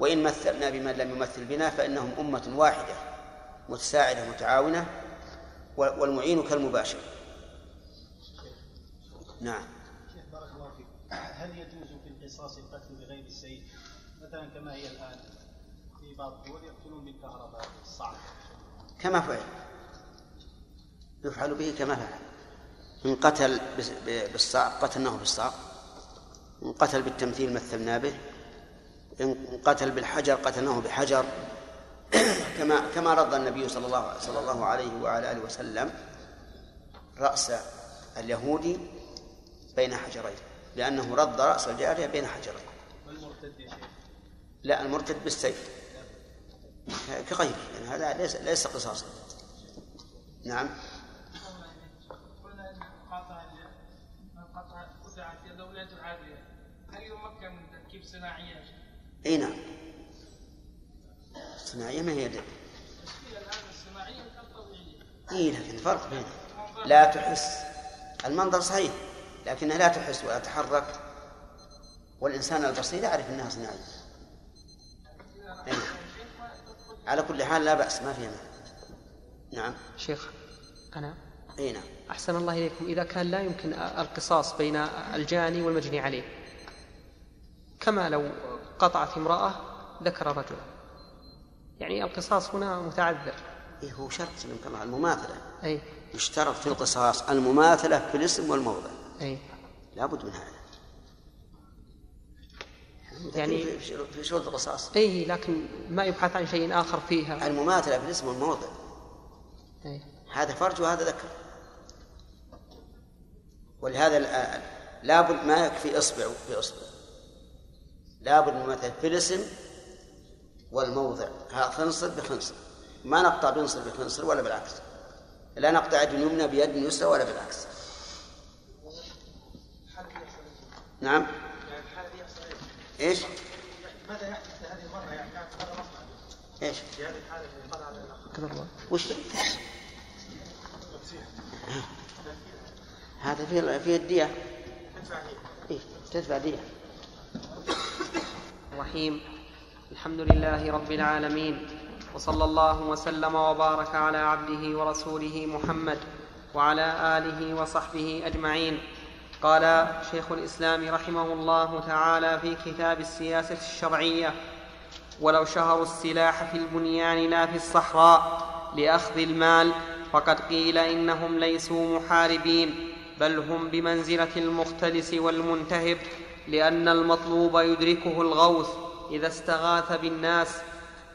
وإن مثلنا بمن لم يمثل بنا فإنهم أمة واحدة متساعدة متعاونة والمعين كالمباشر. نعم. شيخ بارك الله فيك. هل يجوز في القصاص القتل بغير السيف؟ مثلا كما هي الآن في بعض الدول يقتلون بالكهرباء الصعب كما فعل. يفعل به كما فعل. إن قتل بالصعق قتلناه بالصعق. إن قتل بالتمثيل مثلنا به. إن قتل بالحجر قتلناه بحجر. كما كما رد النبي صلى الله صلى الله عليه وعلى آله وسلم رأس اليهودي بين حجرين. لأنه رد رأس الجارية بين حجرين. لا المرتد بالسيف. كغيره. يعني هذا ليس ليس قصاصا. نعم. قطع قطعت يده ولاية العادية هل يمكن من تركيب شيخ؟ اي نعم. الصناعية ما هي اي لكن فرق بينها لا تحس. المنظر صحيح لكنها لا تحس ولا تتحرك والإنسان البصير يعرف أنها صناعية نعم. على كل حال لا بأس ما فيها نعم. شيخ أنا؟ اي نعم. أحسن الله إليكم. إذا كان لا يمكن القصاص بين الجاني والمجني عليه كما لو قطعت امرأة ذكر رجلا. يعني القصاص هنا متعذر. إيه هو شرط كما المماثلة. أي. يشترط في القصاص المماثلة في الاسم والموضع. أي. لا بد من هذا. يعني- في- في في شروط القصاص. أي لكن ما يبحث عن شيء آخر فيها. المماثلة في الاسم والموضع. أي. هذا فرج وهذا ذكر. ولهذا لابد ما يكفي اصبع باصبع لابد من مثلا في الاسم والموضع. ها خنصر بخنصر. ما نقطع بنصر بخنصر ولا بالعكس. لا نقطع يد اليمنى بيد يسرى ولا بالعكس. نعم. إيش؟ ماذا يحدث هذه المرة يعني إيش؟ في هذه الحالة اللي مر على الأخ وش هذا في في الدية. تدفع هي إيه؟ تدفع دية. الرحيم. الحمد لله رب العالمين. وصلى الله وسلم وبارك على عبده ورسوله محمد وعلى آله وصحبه أجمعين. قال شيخ الإسلام رحمه الله تعالى في كتاب السياسة الشرعية ولو شهروا السلاح في البنيان لا في الصحراء لأخذ المال فقد قيل إنهم ليسوا محاربين بل هم بمنزلة المختلس والمنتهب لأن المطلوب يدركه الغوث إذا استغاث بالناس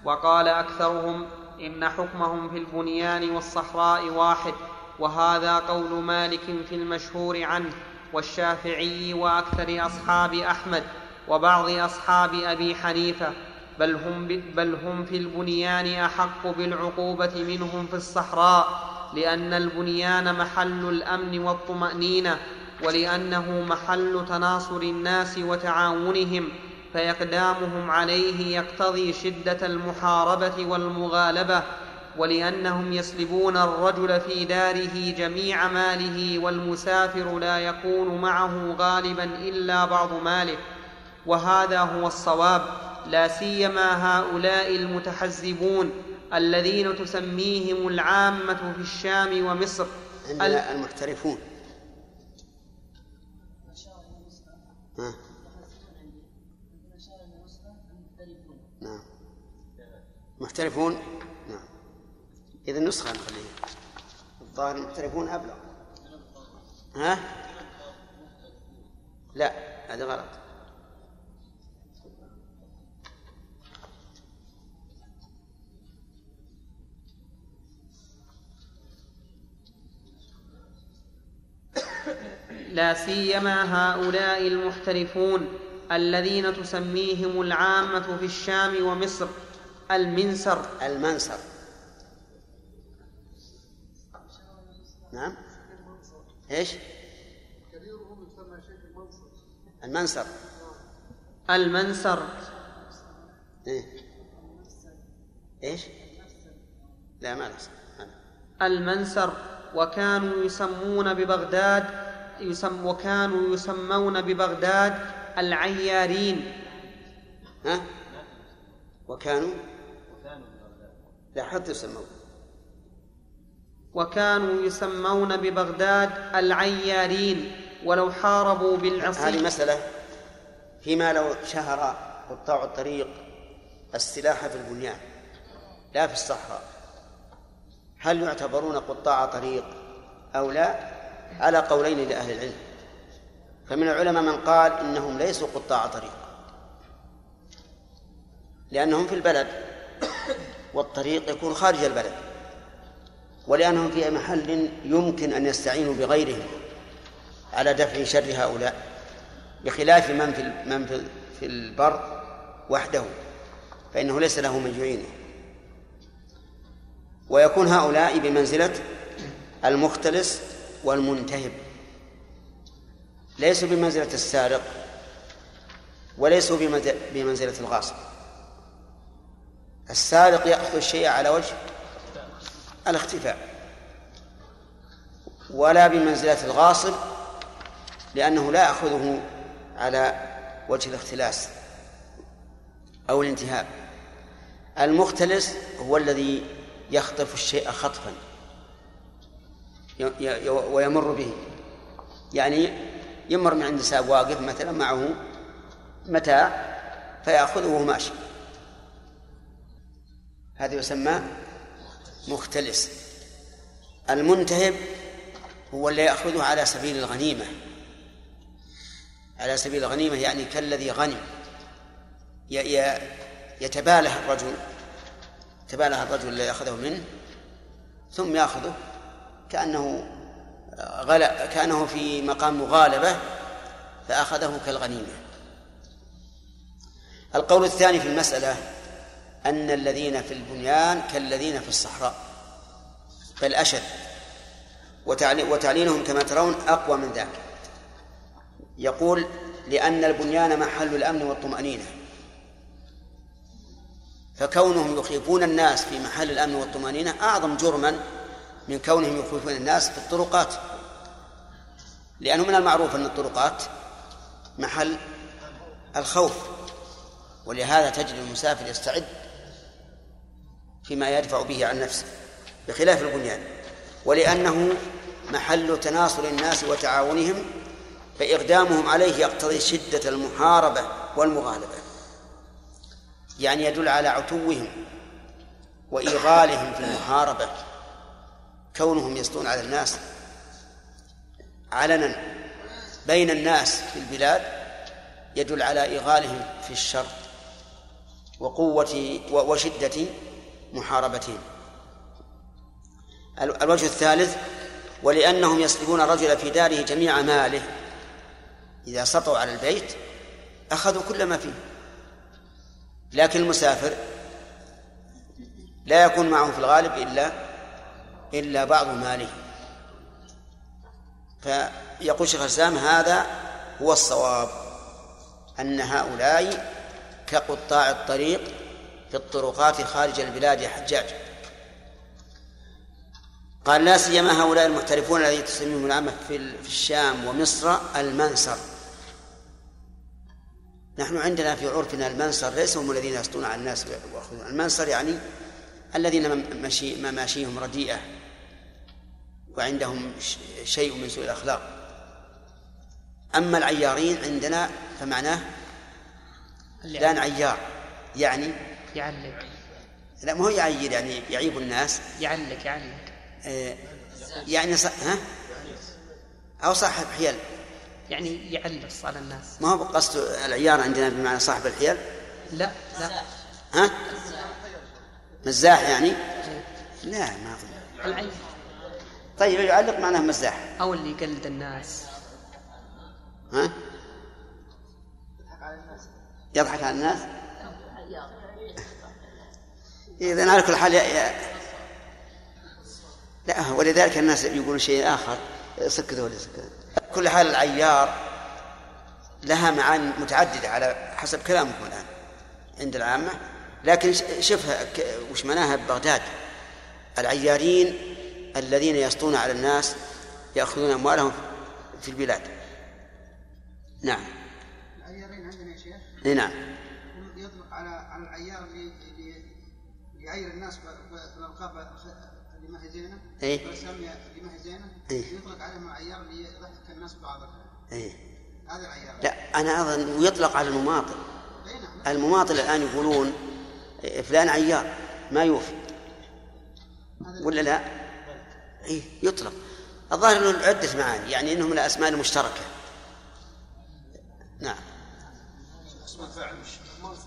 وقال أكثرهم إن حكمهم في البنيان والصحراء واحد وهذا قول مالك في المشهور عنه والشافعي وأكثر أصحاب أحمد وبعض أصحاب أبي حنيفة بل هم, بل هم في البنيان أحق بالعقوبة منهم في الصحراء لأن البنيان محل الأمن والطمأنينة ولأنه محل تناصر الناس وتعاونهم فاقدامهم عليه يقتضي شدة المحاربة والمغالبة ولأنهم يسلبون الرجل في داره جميع ماله والمسافر لا يكون معه غالبا إلا بعض ماله. وهذا هو الصواب لا سيما هؤلاء المتحزبون الذين تسميهم العامة في الشام ومصر. المحترفون. المختلفون نعم. محترفون؟ نعم. إذا النسخة نخليها. الظاهر المحترفون أبلغ. ها؟ لا هذا غلط. لا سيما هؤلاء المحترفون الذين تسميهم العامة في الشام ومصر المنسر. المنسر. نعم. إيش؟ المنسر. المنسر. إيه؟ إيش؟ لا ما المنسر وكانوا يسمون ببغداد يسم وكانوا يسمون ببغداد العيارين. ها؟ وكانوا؟ لا حتى يسمون. وكانوا يسمون ببغداد العيارين. ولو حاربوا هذه بالعصي مسألة فيما لو شهر قطاع الطريق السلاح في البنيان لا في الصحراء. هل يعتبرون قطاع طريق أو لا؟ على قولين لأهل العلم؟ فمن العلماء من قال إنهم ليسوا قطاع طريق لأنهم في البلد والطريق يكون خارج البلد ولأنهم في محل يمكن أن يستعينوا بغيرهم على دفع شر هؤلاء بخلاف من في من في البر وحده فإنه ليس له من يعينه. ويكون هؤلاء بمنزلة المختلس والمنتهب. ليسوا بمنزلة السارق وليسوا بمنزلة الغاصب. السارق يأخذ الشيء على وجه الاختفاء ولا بمنزلة الغاصب لأنه لا يأخذه على وجه الاختلاس أو الانتهاب المختلس هو الذي يخطف الشيء خطفا. ويمر به. يعني يمر من عند ساب واقف مثلا معه متاع فيأخذه وهو ماشي. هذا يسمى مختلس. المنتهب هو اللي يأخذه على سبيل الغنيمة. على سبيل الغنيمة يعني كالذي غنم يتباله الرجل تباله الرجل الذي أخذه منه ثم يأخذه. كأنه غلا كأنه في مقام مغالبة فأخذه كالغنيمة. القول الثاني في المسألة أن الذين في البنيان كالذين في الصحراء بل أشد وتعليلهم كما ترون أقوى من ذاك. يقول لأن البنيان محل الأمن والطمأنينة. فكونهم يخيفون الناس في محل الأمن والطمأنينة أعظم جرما من كونهم يخيفون الناس في الطرقات. لأنه من المعروف أن الطرقات محل الخوف ولهذا تجد المسافر يستعد فيما يدفع به عن نفسه بخلاف البنيان. ولأنه محل تناصر الناس وتعاونهم فإقدامهم عليه يقتضي شدة المحاربة والمغالبة. يعني يدل على عتوهم وإيغالهم في المحاربة. كونهم يسطون على الناس علنا بين الناس في البلاد يدل على إيغالهم في الشر وقوة وشدة محاربتهم. الوجه الثالث ولأنهم يسلبون الرجل في داره جميع ماله. إذا سطوا على البيت أخذوا كل ما فيه. لكن المسافر لا يكون معه في الغالب إلا إلا بعض ماله. فيقول شيخ الإسلام هذا هو الصواب أن هؤلاء كقطاع الطريق في الطرقات خارج البلاد يا حجاج. قال لا سيما هؤلاء المحترفون الذين تسميهم العامة في الشام ومصر المنسر نحن عندنا في عرفنا المنسر ليس هم الذين يسطون على الناس ويأخذون. المنسر يعني الذين مشي مماشيهم رديئة. وعندهم شيء من سوء الأخلاق. أما العيارين عندنا فمعناه فلان عيار يعني يعلق. لا ما هو يعير يعني يعيب الناس. يعلق يعلق. آه يعني ص... ها؟ أو صاحب حيل يعني يعلص على الناس. ما هو بقصد العيار عندنا بمعنى صاحب الحيل؟ لا لا. ها؟ مزاح يعني؟ لا ما أظن. العين. طيب يعلق معناه مزاح أو اللي يقلد الناس. ها؟ يضحك على الناس؟ إذا على كل حال يا... يا... لا ولذلك الناس يقولون شيء آخر. سكتوا ولا كل حال العيار لها معاني متعددة على حسب كلامكم الآن عند العامة. لكن شوفها وش معناها ببغداد. العيارين الذين يسطون على الناس يأخذون أموالهم في البلاد. نعم. العيارين عندنا يا شيخ؟ إي نعم. يطلق على على العيار اللي يعير الناس بالالقاب اللي ما هي زينة. إيه. والاسامي اللي ما هي زينة. إيه. يطلق عليهم العيار اللي يضحك الناس بعضها إيه. هذا العيار. لا أنا أظن ويطلق على المماطل. إي نعم. المماطل الآن يقولون فلان عيار ما يوفي. ولا لا؟ إيه يطلق. الظاهر له عدة معاني يعني انه من الاسماء المشتركة نعم. اسم الفاعل مش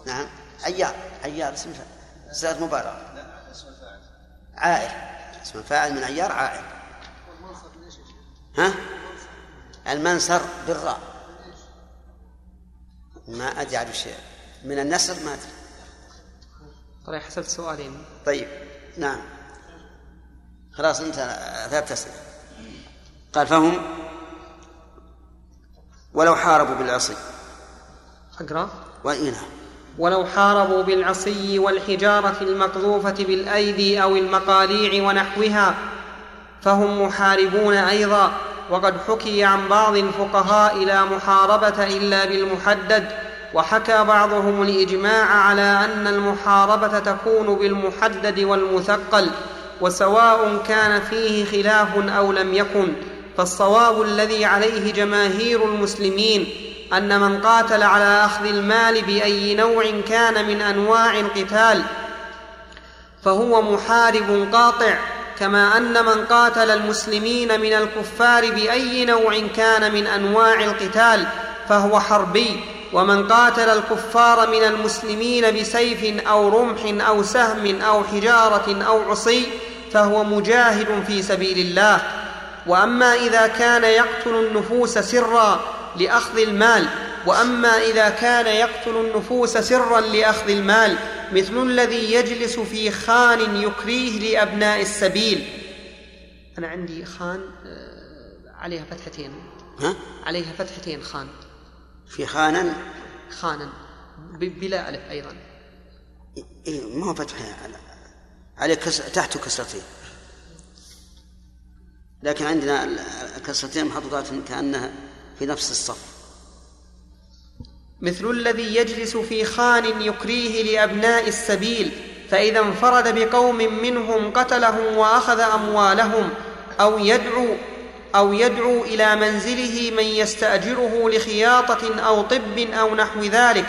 نعم. عيار عيار اسم فاعل. صيغة مبالغة لا اسم الفاعل عائر اسم الفاعل من عيار عائل. ها؟ المنصر بالراء. ما أدري عن شيء. من النسر ما أدري. طيب حسبت سؤالين طيب. نعم. خلاص انت ثلاث أسئلة قال فهم ولو حاربوا بالعصي. أقرأ. وإي نعم ولو حاربوا بالعصي والحجارة المقذوفة بالأيدي أو المقاليع ونحوها فهم محاربون أيضا وقد حكي عن بعض الفقهاء لا محاربة إلا بالمحدد وحكى بعضهم الإجماع على أن المحاربة تكون بالمحدد والمثقل. وسواء كان فيه خلاف أو لم يكن فالصواب الذي عليه جماهير المسلمين أن من قاتل على أخذ المال بأي نوع كان من أنواع القتال فهو محارب قاطع كما أن من قاتل المسلمين من الكفار بأي نوع كان من أنواع القتال فهو حربي ومن قاتل الكفار من المسلمين بسيف أو رمح أو سهم أو حجارة أو عصي فهو مجاهد في سبيل الله. وأما إذا كان يقتل النفوس سرا لأخذ المال وأما إذا كان يقتل النفوس سرا لأخذ المال مثل الذي يجلس في خان يكريه لأبناء السبيل. أنا عندي خان آه، عليها فتحتين. ها؟ عليها فتحتين خان. في خانا؟ خانا بلا ألف أيضا. إيه ما هو على عليه كسر تحته كسرتين لكن عندنا ال- الكسرتين محطوطات كأنها في نفس الصف. مثل الذي يجلس في خان يكريه لأبناء السبيل فإذا انفرد بقوم منهم قتلهم وأخذ أموالهم أو يدعو أو يدعو إلى منزله من يستأجره لخياطة أو طب أو نحو ذلك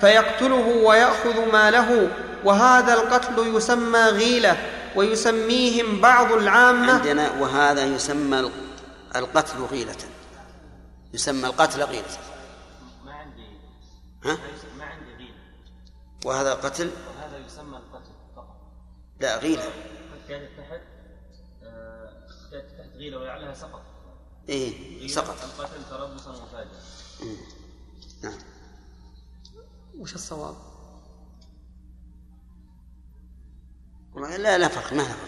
فيقتله ويأخذ ماله وهذا القتل يسمى غيلة ويسميهم بعض العامة. عندنا وهذا يسمى القتل غيلة. يسمى القتل غيلة. ما عندي ها؟ ما عندي غيل وهذا قتل وهذا يسمى القتل فقط. لا غيلة. كانت تحت آه، كانت تحت غيلة ولعلها سقط. إيه غيلة سقط. القتل تربصا وفاجأة مم. نعم. وش الصواب؟ والله لا لا فرق ما له فرق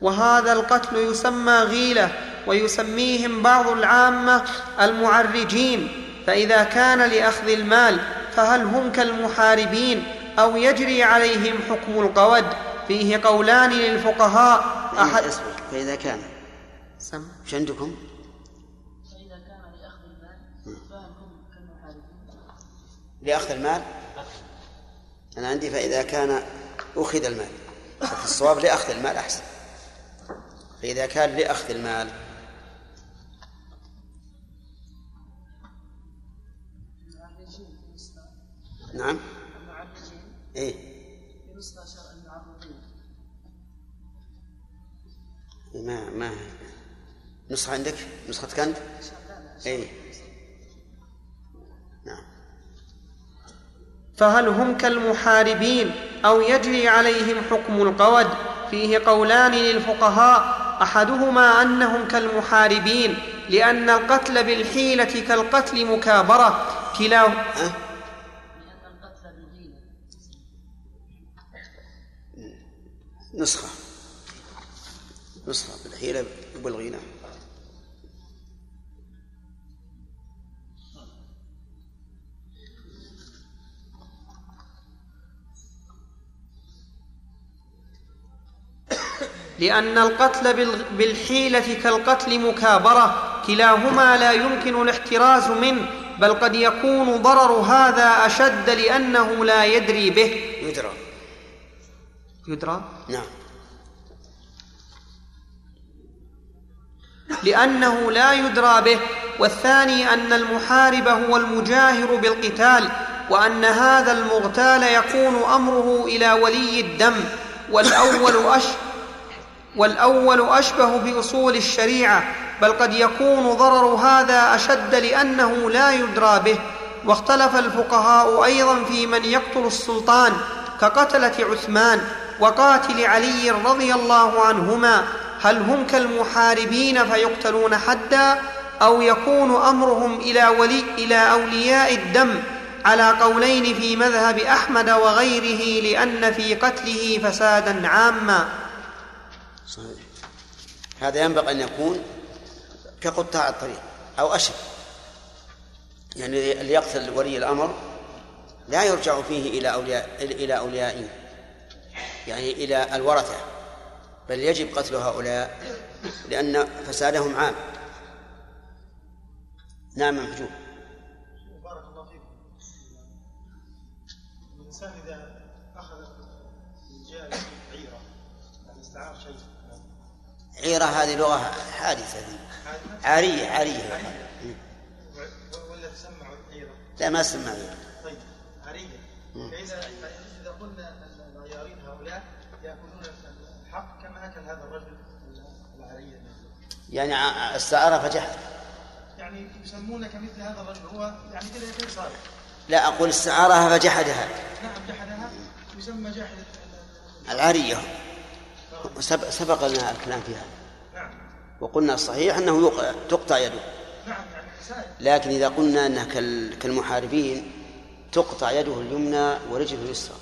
وهذا القتل يسمى غيلة ويسميهم بعض العامة المعرجين. فإذا كان لأخذ المال فهل هم كالمحاربين؟ أو يجري عليهم حكم القود؟ فيه قولان للفقهاء. أحد احد فإذا كان. سم. عندكم؟ فإذا كان لأخذ المال فهل هم كالمحاربين؟ لأخذ المال؟ أنا عندي فإذا كان أخذ المال. الصواب لأخذ المال أحسن. فإذا كان لأخذ المال نعم. إيه. ما ما نسخة عندك؟ نسخة كنت إيه. فهل هم كالمحاربين أو يجري عليهم حكم القود؟ فيه قولان للفقهاء أحدهما أنهم كالمحاربين لأن القتل بالحيلة كالقتل مكابرة. كلا ها؟ لأن القتل بالغيلة نسخة. نسخة بالحيلة وبالغنى. لأن القتل بال- بالحيلة كالقتل مكابرة كلاهما لا يمكن الاحتراز منه بل قد يكون ضرر هذا أشد لأنه لا يدري به. يدرى. يدرى؟ نعم. لأنه لا يدرى به. والثاني أن المحارب هو المجاهر بالقتال وأن هذا المغتال يكون أمره إلى ولي الدم والأول أش والأول أشبه بأصول الشريعة بل قد يكون ضرر هذا أشد لأنه لا يدرى به. واختلف الفقهاء أيضا في من يقتل السلطان كقتلة عثمان وقاتل علي رضي الله عنهما. هل هم كالمحاربين فيقتلون حدا أو يكون أمرهم إلى ولي إلى أولياء الدم؟ على قولين في مذهب أحمد وغيره لأن في قتله فسادا عاما. صحيح. هذا ينبغي أن يكون كقطاع الطريق أو أشد. يعني اللي يقتل ولي الأمر لا يرجع فيه إلى أولياء إلى أوليائه يعني إلى الورثة بل يجب قتل هؤلاء لأن فسادهم عام. نعم محجوب. عيرة هذه لغة حادثة ذي عارية عارية. ولا تسمع عيره لا ما أسمع عيرة طيب عارية. فإذا إذا قلنا العيارين هؤلاء ياكلون الحق كما أكل هذا الرجل العارية؟ يعني استعار فجحد يعني يسمون كمثل هذا الرجل هو يعني كذا يكون صالح لا أقول استعارها فجحدها. نعم جحدها يسمى جاحد. العارية. سبق, سبق لنا الكلام فيها نعم. وقلنا الصحيح أنه تقطع يده. نعم يعني لكن إذا قلنا أنها كال- كالمحاربين تقطع يده اليمنى ورجله اليسرى.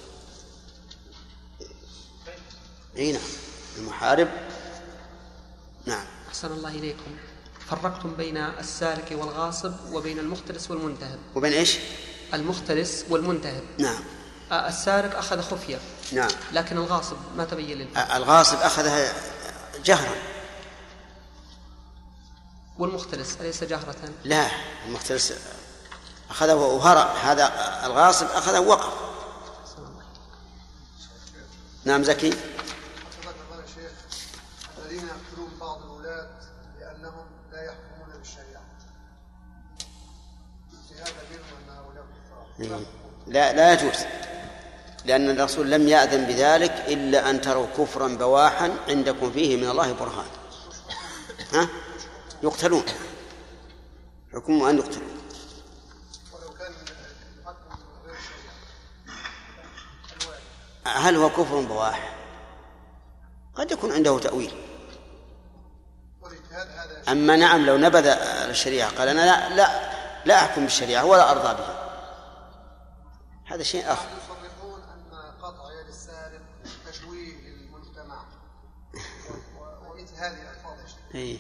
أي نعم المحارب. نعم. أحسن الله إليكم. فرقتم بين السارق والغاصب وبين المختلس والمنتهب. وبين إيش؟ المختلس والمنتهب. نعم. السارق أخذ خفية. نعم. لكن الغاصب ما تبين آه، الغاصب أخذها جهرا والمختلس أليس جهرة؟ لا المختلس أخذه وهرب. هذا الغاصب أخذه وقف. نعم زكي. الله شيخ الذين يقتلون بعض الولاة لأنهم لا يحكمون بالشريعة. اجتهادا منهم أن هؤلاء كفار لا لا يجوز. لأن الرسول لم يأذن بذلك إلا أن تروا كفرا بواحا عندكم فيه من الله برهان. ها؟ يقتلون. حكم أن الشريعة هل هو كفر بواح؟ قد يكون عنده تأويل. أما نعم لو نبذ الشريعة قال أنا لا لا لا أحكم بالشريعة ولا أرضى بها. هذا شيء آخر. تشويه للمجتمع. ومثل هذه الألفاظ يا شيخ. إيه.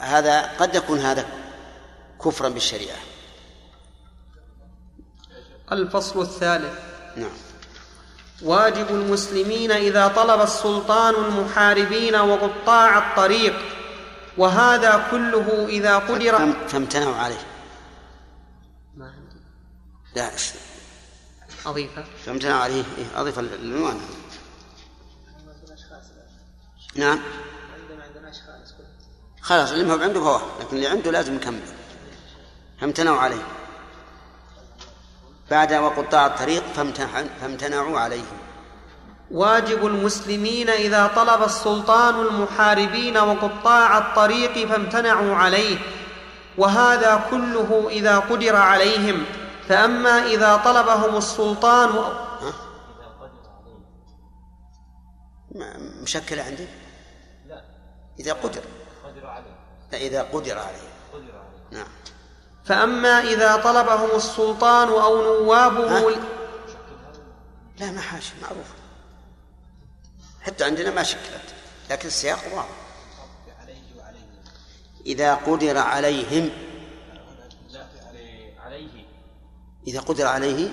هذا قد يكون هذا كفرا بالشريعة. الفصل الثالث. نعم. واجب المسلمين إذا طلب السلطان المحاربين وقطاع الطريق وهذا كله إذا قدر فام- فامتنعوا عليه. لا أضيفة. فامتنعوا عليه إيه أضيف العنوان نعم. عندنا خلاص اللي ما هو عنده فهو لكن اللي عنده لازم يكمل. فامتنعوا عليه بعد وقطاع الطريق فامتنع- فامتنعوا عليه. واجب المسلمين إذا طلب السلطان المحاربين وقطاع الطريق فامتنعوا عليه. وهذا كله إذا قدر عليهم. فأما إذا طلبهم السلطان؟ ما- مشكلة عندي؟ لا إذا قدر. قدر عليه لا إذا قدر عليه. قدر عليه نعم. فأما إذا طلبهم السلطان أو نوابه ها؟ لا ما حاجة معروف. حتى عندنا ما شكلت لكن السياق واضح. إذا قدر عليهم إذا قدر عليه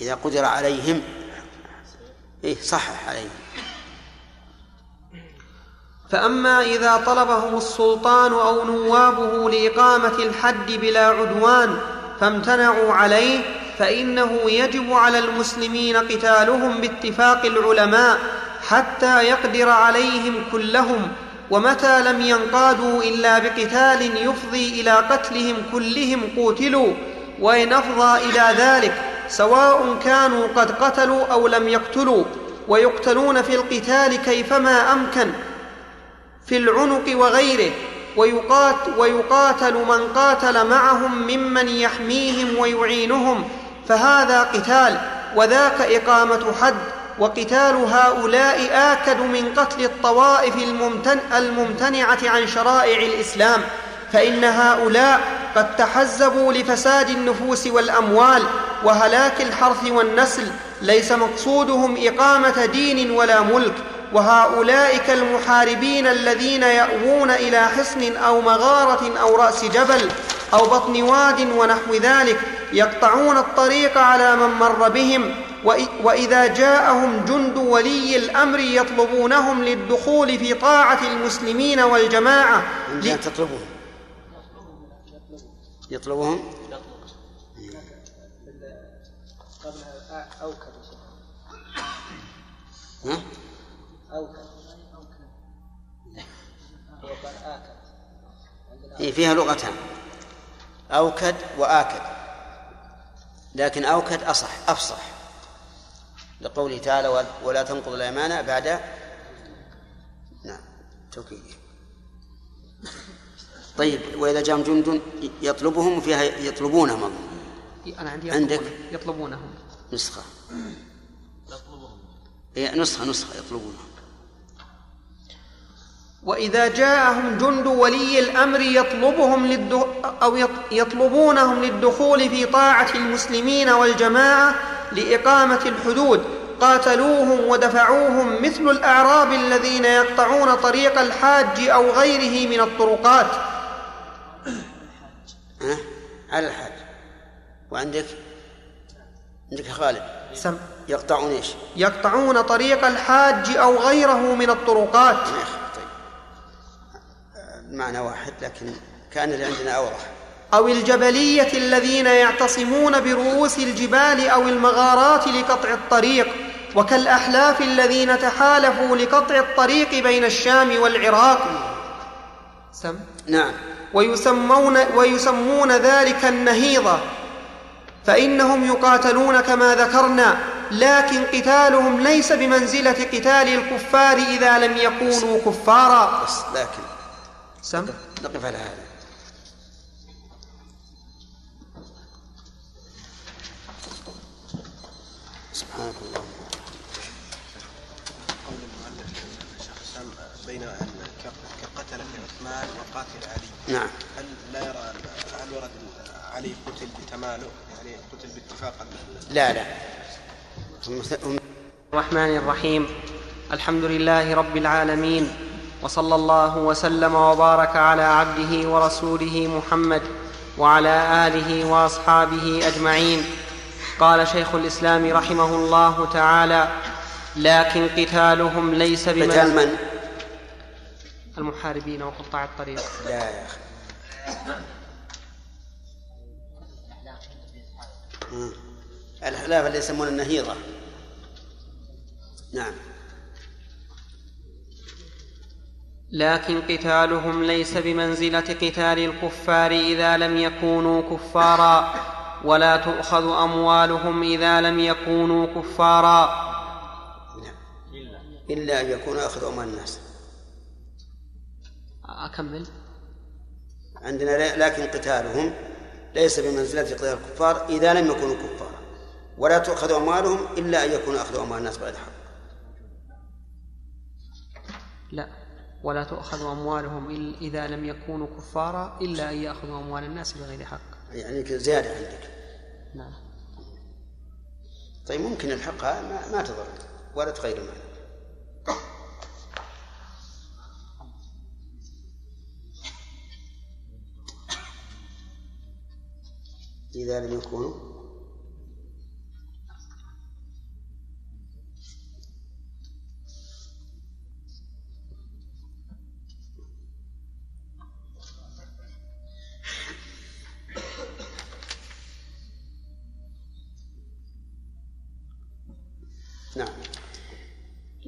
إذا قدر عليهم إيه صحح عليهم فأما إذا طلبهم السلطان أو نوابه لإقامة الحد بلا عدوان فامتنعوا عليه فإنه يجب على المسلمين قتالهم باتفاق العلماء حتى يقدر عليهم كلهم ومتى لم ينقادوا إلا بقتال يفضي إلى قتلهم كلهم قوتلوا وإن أفضى إلى ذلك سواء كانوا قد قتلوا أو لم يقتلوا ويقتلون في القتال كيفما أمكن في العنق وغيره ويقات ويقاتل من قاتل معهم ممن يحميهم ويعينهم فهذا قتال وذاك إقامة حد وقتال هؤلاء آكد من قتل الطوائف الممتن الممتنعة عن شرائع الإسلام فإن هؤلاء قد تحزبوا لفساد النفوس والأموال وهلاك الحرث والنسل ليس مقصودهم إقامة دين ولا ملك وهؤلاء كالمحاربين الذين يأوون إلى حصن أو مغارة أو رأس جبل أو بطن واد ونحو ذلك يقطعون الطريق على من مر بهم وإذا جاءهم جند ولي الأمر يطلبونهم للدخول في طاعة المسلمين والجماعة ل... تطلبهم؟ يطلبهم؟ قبلها أوكد ها؟ آكد إيه فيها لغتان. أوكد وآكد. لكن أوكد أصح أفصح. لقوله تعالى ولا تنقض الأيمان بعد نعم توكيد طيب وإذا جاءهم جند يطلبهم فيها يطلبونهم. أظن أنا عندي عندك؟ يطلبونهم. نسخة. هي نسخة نسخة يطلبونهم. وإذا جاءهم جند ولي الأمر يطلبهم للد... أو يطلبونهم للدخول في طاعة المسلمين والجماعة لإقامة الحدود. قاتلوهم ودفعوهم مثل الأعراب الذين يقطعون طريق الحاج أو غيره من الطرقات. أه؟ على الحاج. وعندك؟ عندك خالد. سم. يقطعون إيش؟ يقطعون طريق الحاج أو غيره من الطرقات. طيب. المعنى واحد لكن كان اللي عندنا أوضح أو الجبلية الذين يعتصمون برؤوس الجبال أو المغارات لقطع الطريق وكالأحلاف الذين تحالفوا لقطع الطريق بين الشام والعراق. سم؟ نعم. ويسمون ويسمون ذلك النهيضة. فإنهم يقاتلون كما ذكرنا لكن قتالهم ليس بمنزلة قتال الكفار إذا لم يكونوا كفارا. بس لكن سم؟ نقف على هذا. سبحانك اللهم. قول المؤلف شيخ الاسلام بين أن كقتل في عثمان وقاتل علي. نعم. هل لا يرى هل ورد علي قتل بتماله يعني قتل باتفاق لا لا. الرحمن الرحيم. الحمد لله رب العالمين. وصلى الله وسلم وبارك على عبده ورسوله محمد وعلى آله وأصحابه أجمعين. قال شيخ الإسلام رحمه الله تعالى لكن قتالهم ليس بمن قتال من؟ المحاربين وقطاع الطريق. لا يا أخي. مم. الأحلاف اللي يسمون النهيضة. نعم. لكن قتالهم ليس بمنزلة قتال الكفار إذا لم يكونوا كفارا. ولا تؤخذ أموالهم إذا لم يكونوا كفارا. إلا أن يكون أخذ أموال الناس. أكمل. عندنا لكن قتالهم ليس بمنزلة قتال الكفار إذا لم يكونوا كفارا. ولا تؤخذ أموالهم إلا أن يكون أخذ أموال الناس بغير حق لا. ولا تؤخذ أموالهم إلا إذا لم يكونوا كفارا إلا أن يأخذوا أموال الناس بغير حق. يعني زيادة عندك. نعم. طيب ممكن الحقها ما, ما تضر. ولا تغير المعنى. إذا لم يكونوا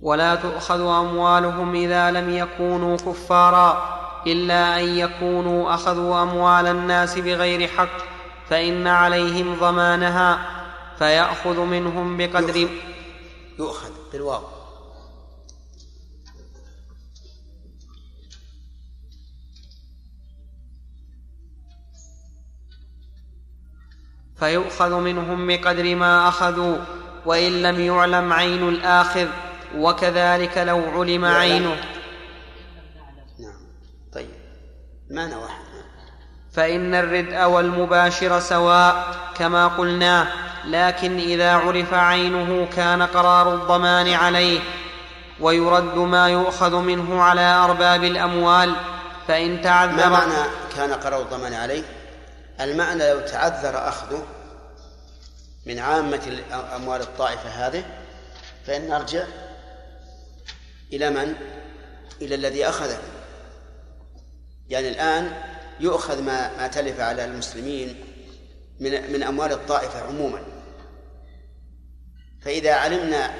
ولا تؤخذ أموالهم إذا لم يكونوا كفارا إلا أن يكونوا أخذوا أموال الناس بغير حق فإن عليهم ضمانها فيأخذ منهم بقدر يؤخذ. بالواو. فيؤخذ منهم بقدر ما أخذوا وإن لم يعلم عين الآخذ. وكذلك لو علم عينه. نعم. طيب. معنى واحد. فإن الردء والمباشر سواء كما قلنا لكن إذا عرف عينه كان قرار الضمان عليه ويرد ما يؤخذ منه على أرباب الأموال فإن ما تعذر معنى كان قرار الضمان عليه؟ المعنى لو تعذر أخذه من عامة أموال الطائفة هذه فإن نرجع إلى من؟ إلى الذي أخذه يعني الآن يؤخذ ما ما تلف على المسلمين من من أموال الطائفة عموما. فإذا علمنا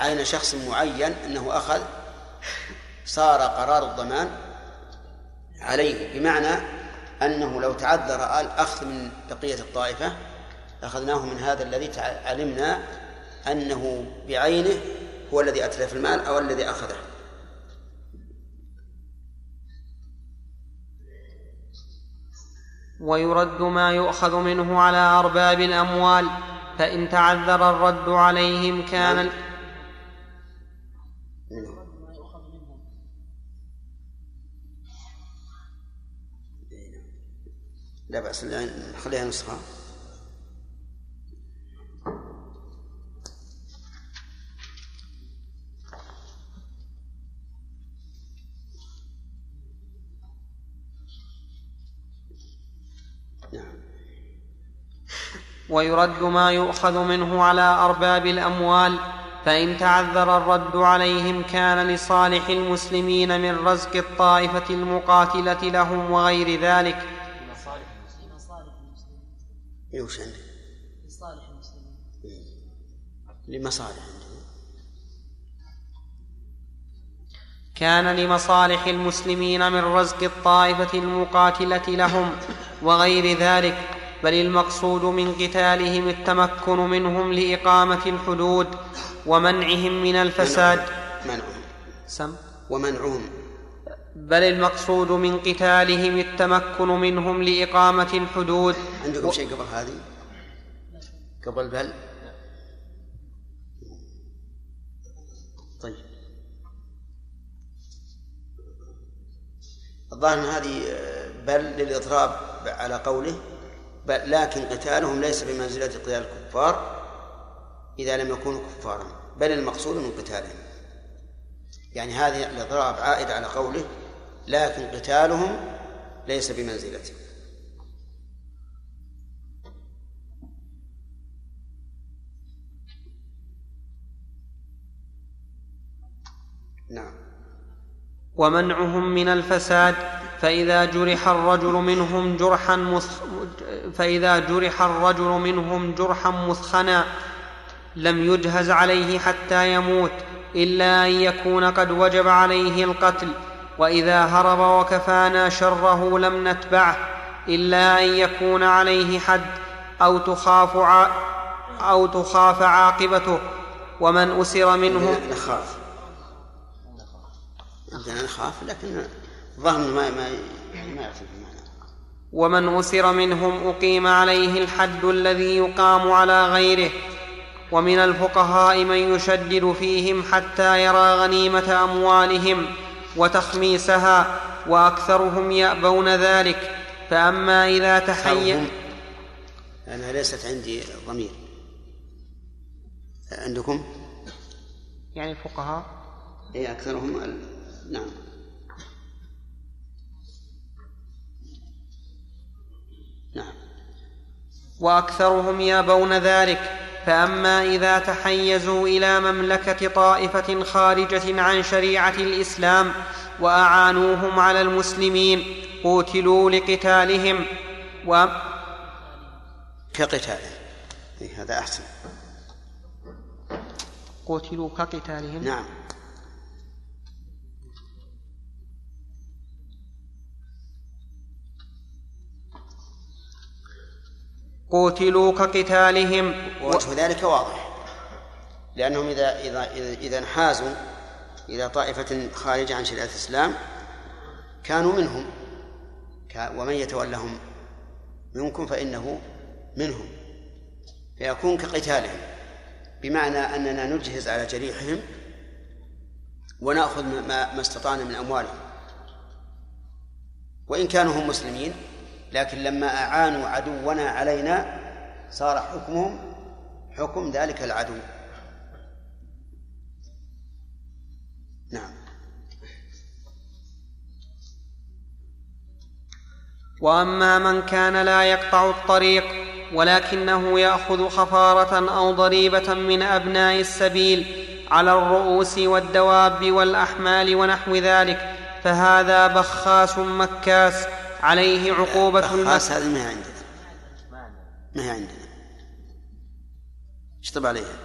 عين شخص معين أنه أخذ صار قرار الضمان عليه. بمعنى أنه لو تعذر الأخذ من بقية الطائفة أخذناه من هذا الذي علمنا أنه بعينه هو الذي أتلف المال أو الذي أخذه. ويرد ما يؤخذ منه على أرباب الأموال فإن تعذر الرد عليهم كان ال- لا بأس خليها نسخة. ويرد ما يؤخذ منه على أرباب الأموال فإن تعذر الرد عليهم كان لصالح المسلمين من رزق الطائفة المقاتلة لهم وغير ذلك. عندك؟ لصالح المسلمين. لمصالح كان لمصالح المسلمين من رزق الطائفة المقاتلة لهم وغير ذلك. بل المقصود من قتالهم التمكن منهم لإقامة الحدود ومنعهم من الفساد. منعهم. سم. ومنعهم. بل المقصود من قتالهم التمكن منهم لإقامة الحدود. عندكم شيء قبل هذه؟ قبل بل؟ طيب. الظاهر أن هذه آه، بل للإضراب على قوله. لكن قتالهم ليس بمنزلة قتال الكفار إذا لم يكونوا كفارا بل المقصود من قتالهم يعني هذه الإضراب عائد على قوله لكن قتالهم ليس بمنزلته نعم ومنعهم من الفساد فإذا جرح الرجل منهم جرحا. فإذا جرح الرجل منهم جرحا مثخنا لم يجهز عليه حتى يموت إلا أن يكون قد وجب عليه القتل. وإذا هرب وكفانا شره لم نتبعه إلا أن يكون عليه حد أو تخاف. أو تخاف عاقبته. ومن أسر منهم نخاف. عندنا نخاف لكن إنه ما ما ما يعرف المعنى ومن أسر منهم أقيم عليه الحد الذي يقام على غيره. ومن الفقهاء من يشدد فيهم حتى يرى غنيمة أموالهم وتخميسها وأكثرهم يأبون ذلك. فأما إذا أكثرهم أنا ليست عندي ضمير. عندكم؟ يعني الفقهاء؟ أي أكثرهم ال... نعم. نعم. وأكثرهم يابون ذلك فأما إذا تحيزوا إلى مملكة طائفة خارجة عن شريعة الإسلام وأعانوهم على المسلمين قوتلوا لقتالهم. و كقتاله إيه هذا أحسن. قوتلوا كقتالهم؟ نعم. قوتلوا كقتالهم ووجه ذلك واضح. لأنهم إذا إذا إذا, انحازوا إلى طائفة خارجة عن شريعة الإسلام كانوا منهم. ومن يتولهم منكم فإنه منهم. فيكون كقتالهم. بمعنى أننا نجهز على جريحهم ونأخذ ما, ما استطعنا من أموالهم. وإن كانوا هم مسلمين لكن لما أعانوا عدونا علينا صار حكمهم حكم ذلك العدو. نعم. وأما من كان لا يقطع الطريق ولكنه يأخذ خفارة أو ضريبة من أبناء السبيل على الرؤوس والدواب والأحمال ونحو ذلك فهذا بخاس مكاس عليه عقوبة بخاس هذه ما هي عندنا. ما هي عندنا. اشطب عليها؟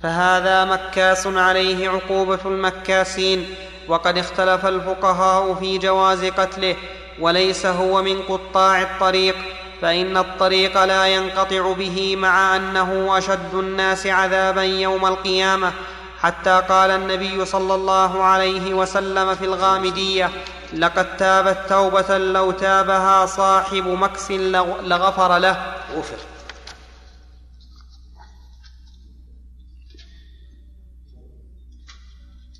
فهذا مكاس عليه عقوبة المكاسين وقد اختلف الفقهاء في جواز قتله وليس هو من قطاع الطريق فإن الطريق لا ينقطع به مع أنه أشد الناس عذابا يوم القيامة. حتى قال النبي صلى الله عليه وسلم في الغامدية لقد تابت توبة لو تابها صاحب مكس لغفر له. غفر.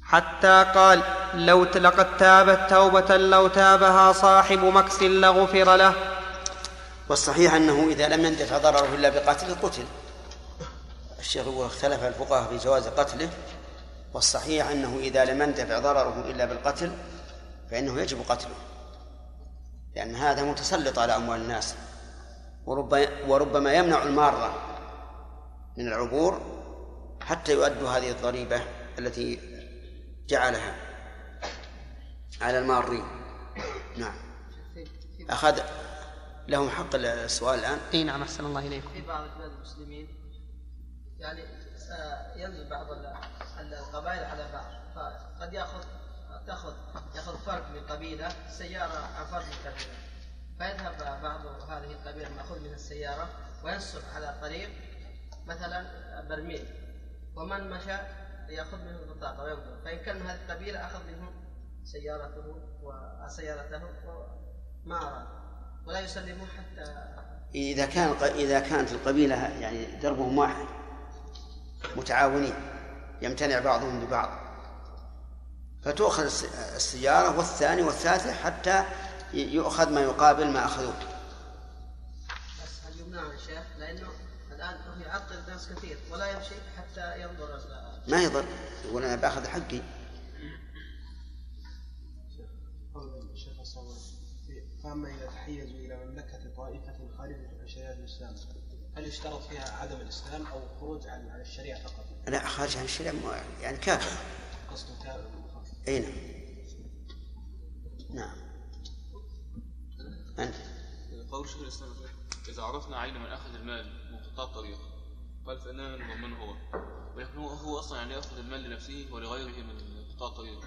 حتى قال لو لقد تابت توبة لو تابها صاحب مكس لغفر له. والصحيح أنه إذا لم يندفع ضرره إلا بقتله قتل. الشيخ يقول اختلف الفقهاء في جواز قتله والصحيح أنه إذا لم يندفع ضرره إلا بالقتل فإنه يجب قتله لأن هذا متسلط على أموال الناس وربما يمنع المارة من العبور حتى يؤدوا هذه الضريبة التي جعلها على المارين. نعم. أخذ لهم حق السؤال الآن؟ اي نعم أحسن الله إليكم. في بعض بلاد المسلمين يعني ينزل بعض القبائل على بعض. فقد يأخذ تأخذ يأخذ فرد من قبيلة سيارة عن فرد من قبيلة. فيذهب بعض هذه القبيلة الماخوذ من السيارة وينصب على الطريق مثلا برميل. ومن مشى يأخذ منه البطاقة وينظر فإن كان هذه القبيلة أخذ منهم سيارته وسيارته وما أراد. ولا يسلمون حتى إذا كان إذا كانت القبيلة يعني دربهم واحد. متعاونين يمتنع بعضهم ببعض. فتؤخذ السيارة والثاني والثالثة حتى يؤخذ ما يقابل ما أخذوه. بس هل يمنع يا شيخ؟ لأنه الآن هو يعطل ناس كثير ولا يمشي حتى ينظر ما يضر يقول أنا بأخذ حقي. فأما إذا تحيزوا إلى مملكة طائفة خارجة عن شريعة الإسلام هل يشترط فيها عدم الإسلام أو خروج عن عن الشريعة فقط؟ لا خارج عن الشريعة يعني كافر. قصد كافر أي نعم. نعم. أنت. قول شيخ الإسلام إذا عرفنا عين من أخذ المال من قطاع الطريق قال فإننا نضمنه هو. ولكن هو أصلا يعني يأخذ المال لنفسه ولغيره من قطاع الطريق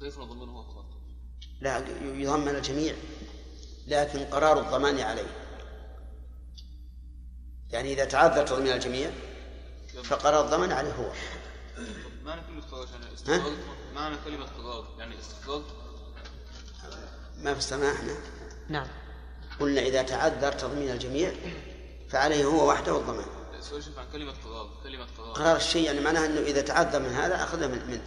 كيف نضمنه هو فقط؟ لا يضمن الجميع لكن قرار الضمان عليه. يعني إذا تعذر تضمين الجميع فقرار الضمان عليه هو. معنى كلمة قرار يعني استقرار معنى كلمة يعني ما فسرنا إحنا. نعم. قلنا إذا تعذر تضمين الجميع فعليه هو وحده الضمان سؤال شوف عن كلمة قرار كلمة قرار قرار الشيء يعني معناه أنه إذا تعذر من هذا أخذه من منه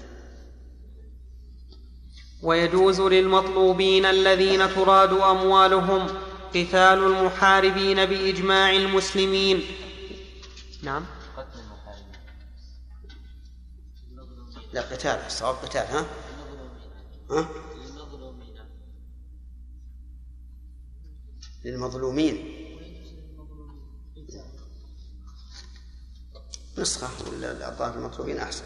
ويجوز للمطلوبين الذين تراد أموالهم قتال المحاربين بإجماع المسلمين. نعم. قتل المحاربين لا قتال الصواب قتال ها؟ ها؟ للمظلومين. نسخة ولا الظاهر المطلوبين أحسن.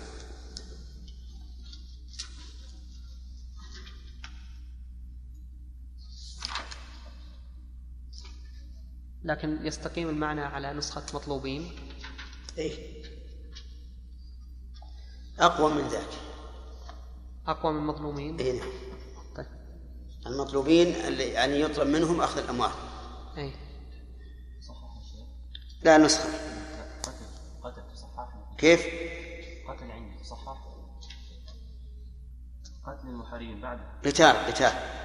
لكن يستقيم المعنى على نسخة مطلوبين. إيه. أقوى من ذاك. أقوى من مظلومين. إيه نعم. طيب. المطلوبين اللي يعني يطلب منهم أخذ الأموال. أي لا نسخة. قتل قتل تصحح كيف؟ قتل عندي تصحح قتل المحاربين بعد. قتال قتال.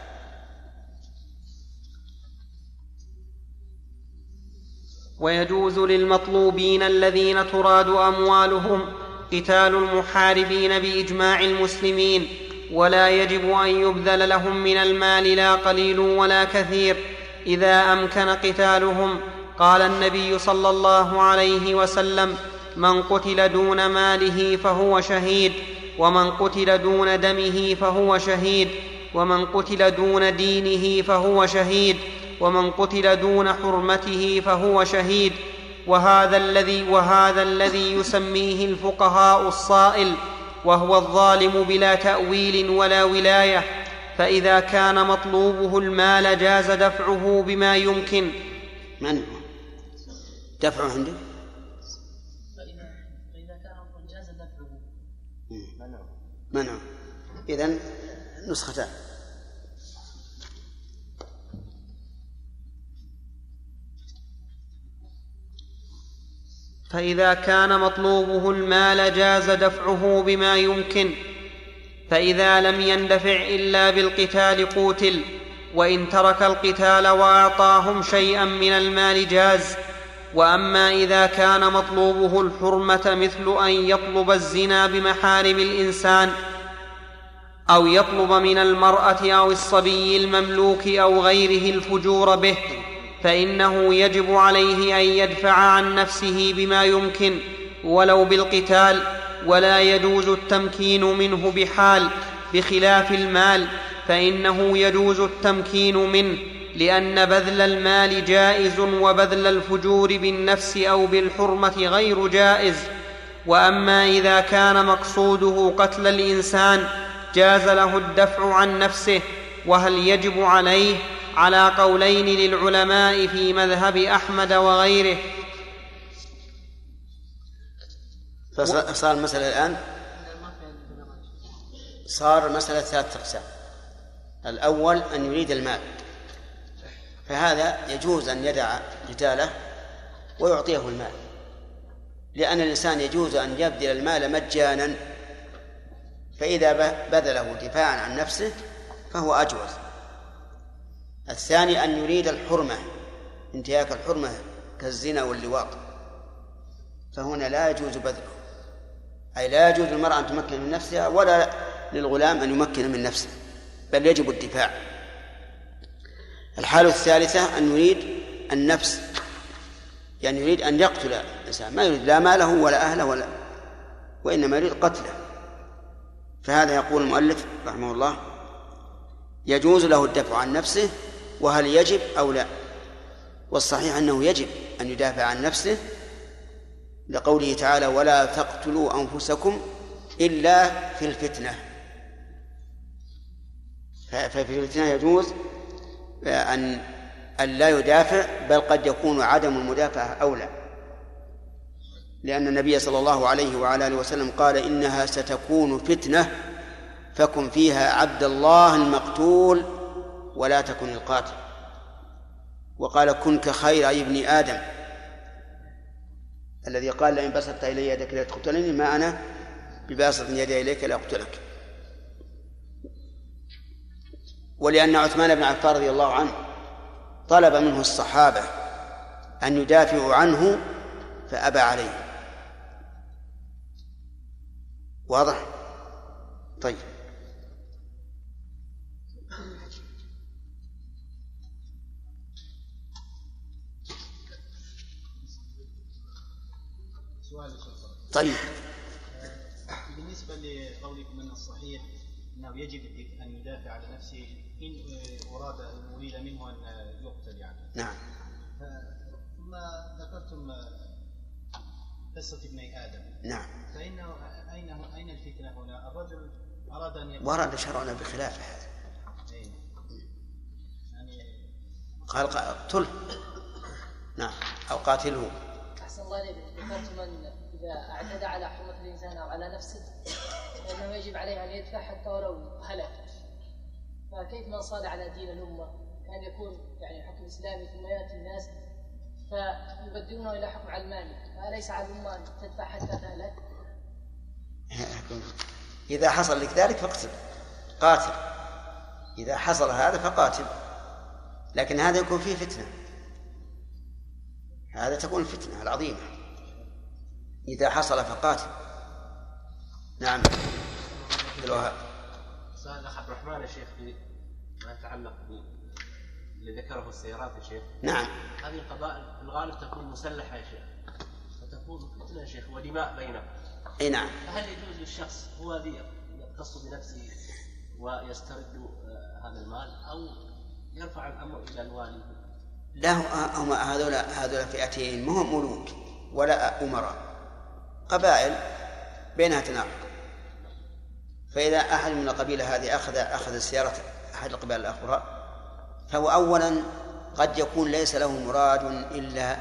ويجوز للمطلوبين الذين تراد أموالهم قتال المحاربين بإجماع المسلمين ولا يجب أن يبذل لهم من المال لا قليل ولا كثير. إذا أمكن قتالهم قال النبي صلى الله عليه وسلم من قتل دون ماله فهو شهيد ومن قتل دون دمه فهو شهيد ومن قتل دون دينه فهو شهيد. ومن قتل دون حرمته فهو شهيد. وهذا الذي وهذا الذي يسميه الفقهاء الصائل وهو الظالم بلا تأويل ولا ولاية. فإذا كان مطلوبه المال جاز دفعه بما يمكن. من دفعه عندك فإذا كان جاز دفعه. منع إذن نسختان. فإذا كان مطلوبه المال جاز دفعه بما يمكن فإذا لم يندفع إلا بالقتال قوتل وإن ترك القتال وأعطاهم شيئا من المال جاز. وأما إذا كان مطلوبه الحرمة مثل أن يطلب الزنا بمحارم الإنسان أو يطلب من المرأة أو الصبي المملوك أو غيره الفجور به. فإنه يجب عليه أن يدفع عن نفسه بما يمكن ولو بالقتال ولا يجوز التمكين منه بحال بخلاف المال فإنه يجوز التمكين منه لأن بذل المال جائز وبذل الفجور بالنفس أو بالحرمة غير جائز. وأما إذا كان مقصوده قتل الإنسان جاز له الدفع عن نفسه وهل يجب عليه على قولين للعلماء في مذهب أحمد وغيره. فصار المسألة الآن؟ صار مسألة ثلاثة أقسام. الأول أن يريد المال. فهذا يجوز أن يدع قتاله ويعطيه المال. لأن الإنسان يجوز أن يبذل المال مجانا. فإذا بذله دفاعا عن نفسه فهو أجوز. الثاني أن يريد الحرمة انتهاك الحرمة كالزنا واللواط. فهنا لا يجوز بذله. أي لا يجوز للمرأة أن تمكن من نفسها ولا للغلام أن يمكن من نفسه بل يجب الدفاع. الحالة الثالثة أن يريد النفس يعني يريد أن يقتل الإنسان. ما يريد لا ماله ولا أهله ولا وإنما يريد قتله. فهذا يقول المؤلف رحمه الله يجوز له الدفع عن نفسه وهل يجب أو لا؟ والصحيح أنه يجب أن يدافع عن نفسه لقوله تعالى ولا تقتلوا أنفسكم إلا في الفتنة. ففي الفتنة يجوز أن أن لا يدافع بل قد يكون عدم المدافعة أولى. لأن النبي صلى الله عليه وعلى آله وسلم قال إنها ستكون فتنة فكن فيها عبد الله المقتول ولا تكن القاتل. وقال كن كخير أي ابن آدم. الذي قال لئن بسطت إلي يدك لتقتلني ما أنا بباسط يدي إليك لأقتلك ولأن عثمان بن عفان رضي الله عنه طلب منه الصحابة أن يدافعوا عنه فأبى عليه. واضح؟ طيب. طيب. بالنسبة لقولكم أن الصحيح أنه يجب أن يدافع عن نفسه إن أراد أريد منه أن يقتل يعني. نعم. ثم ذكرتم قصة ابني آدم. نعم. فإنه أين أين الفتنة هنا؟ الرجل أراد أن يقتل. ورد شرعنا بخلاف هذا. إيه. يعني قال اقتله نعم. أو قاتله. أحسن الله إليك. ذكرت من إذا اعتدى على حرمة الإنسان أو على نفسه فإنه يجب عليه أن يدفع حتى ولو هلك. فكيف من صاد على دين الأمة؟ كان يكون يعني حكم إسلامي ثم يأتي الناس فيبدلونه إلى حكم علماني. فأليس على الأمة أن تدفع حتى تهلك؟ إذا حصل لك ذلك فاقتل. قاتل. إذا حصل هذا فقاتل. لكن هذا يكون فيه فتنة. هذا تكون الفتنة العظيمة. إذا حصل فقاتل. نعم. عبد الوهاب. سؤال الأخ عبد الرحمن يا شيخ ما يتعلق اللي ذكره السيارات يا شيخ. نعم. هذه القبائل في الغالب تكون مسلحة يا شيخ وتكون فتنة يا شيخ ودماء بينهم. إي نعم. فهل يجوز للشخص هو الذي يختص بنفسه ويسترد آه، هذا المال أو يرفع الأمر إلى الوالي لا هم هذول هذول فئتين ما هم ملوك ولا أمراء. قبائل بينها تناقض. فإذا أحد من القبيلة هذه أخذ أخذ سيارة أحد القبائل الأخرى فهو أولا قد يكون ليس له مراد إلا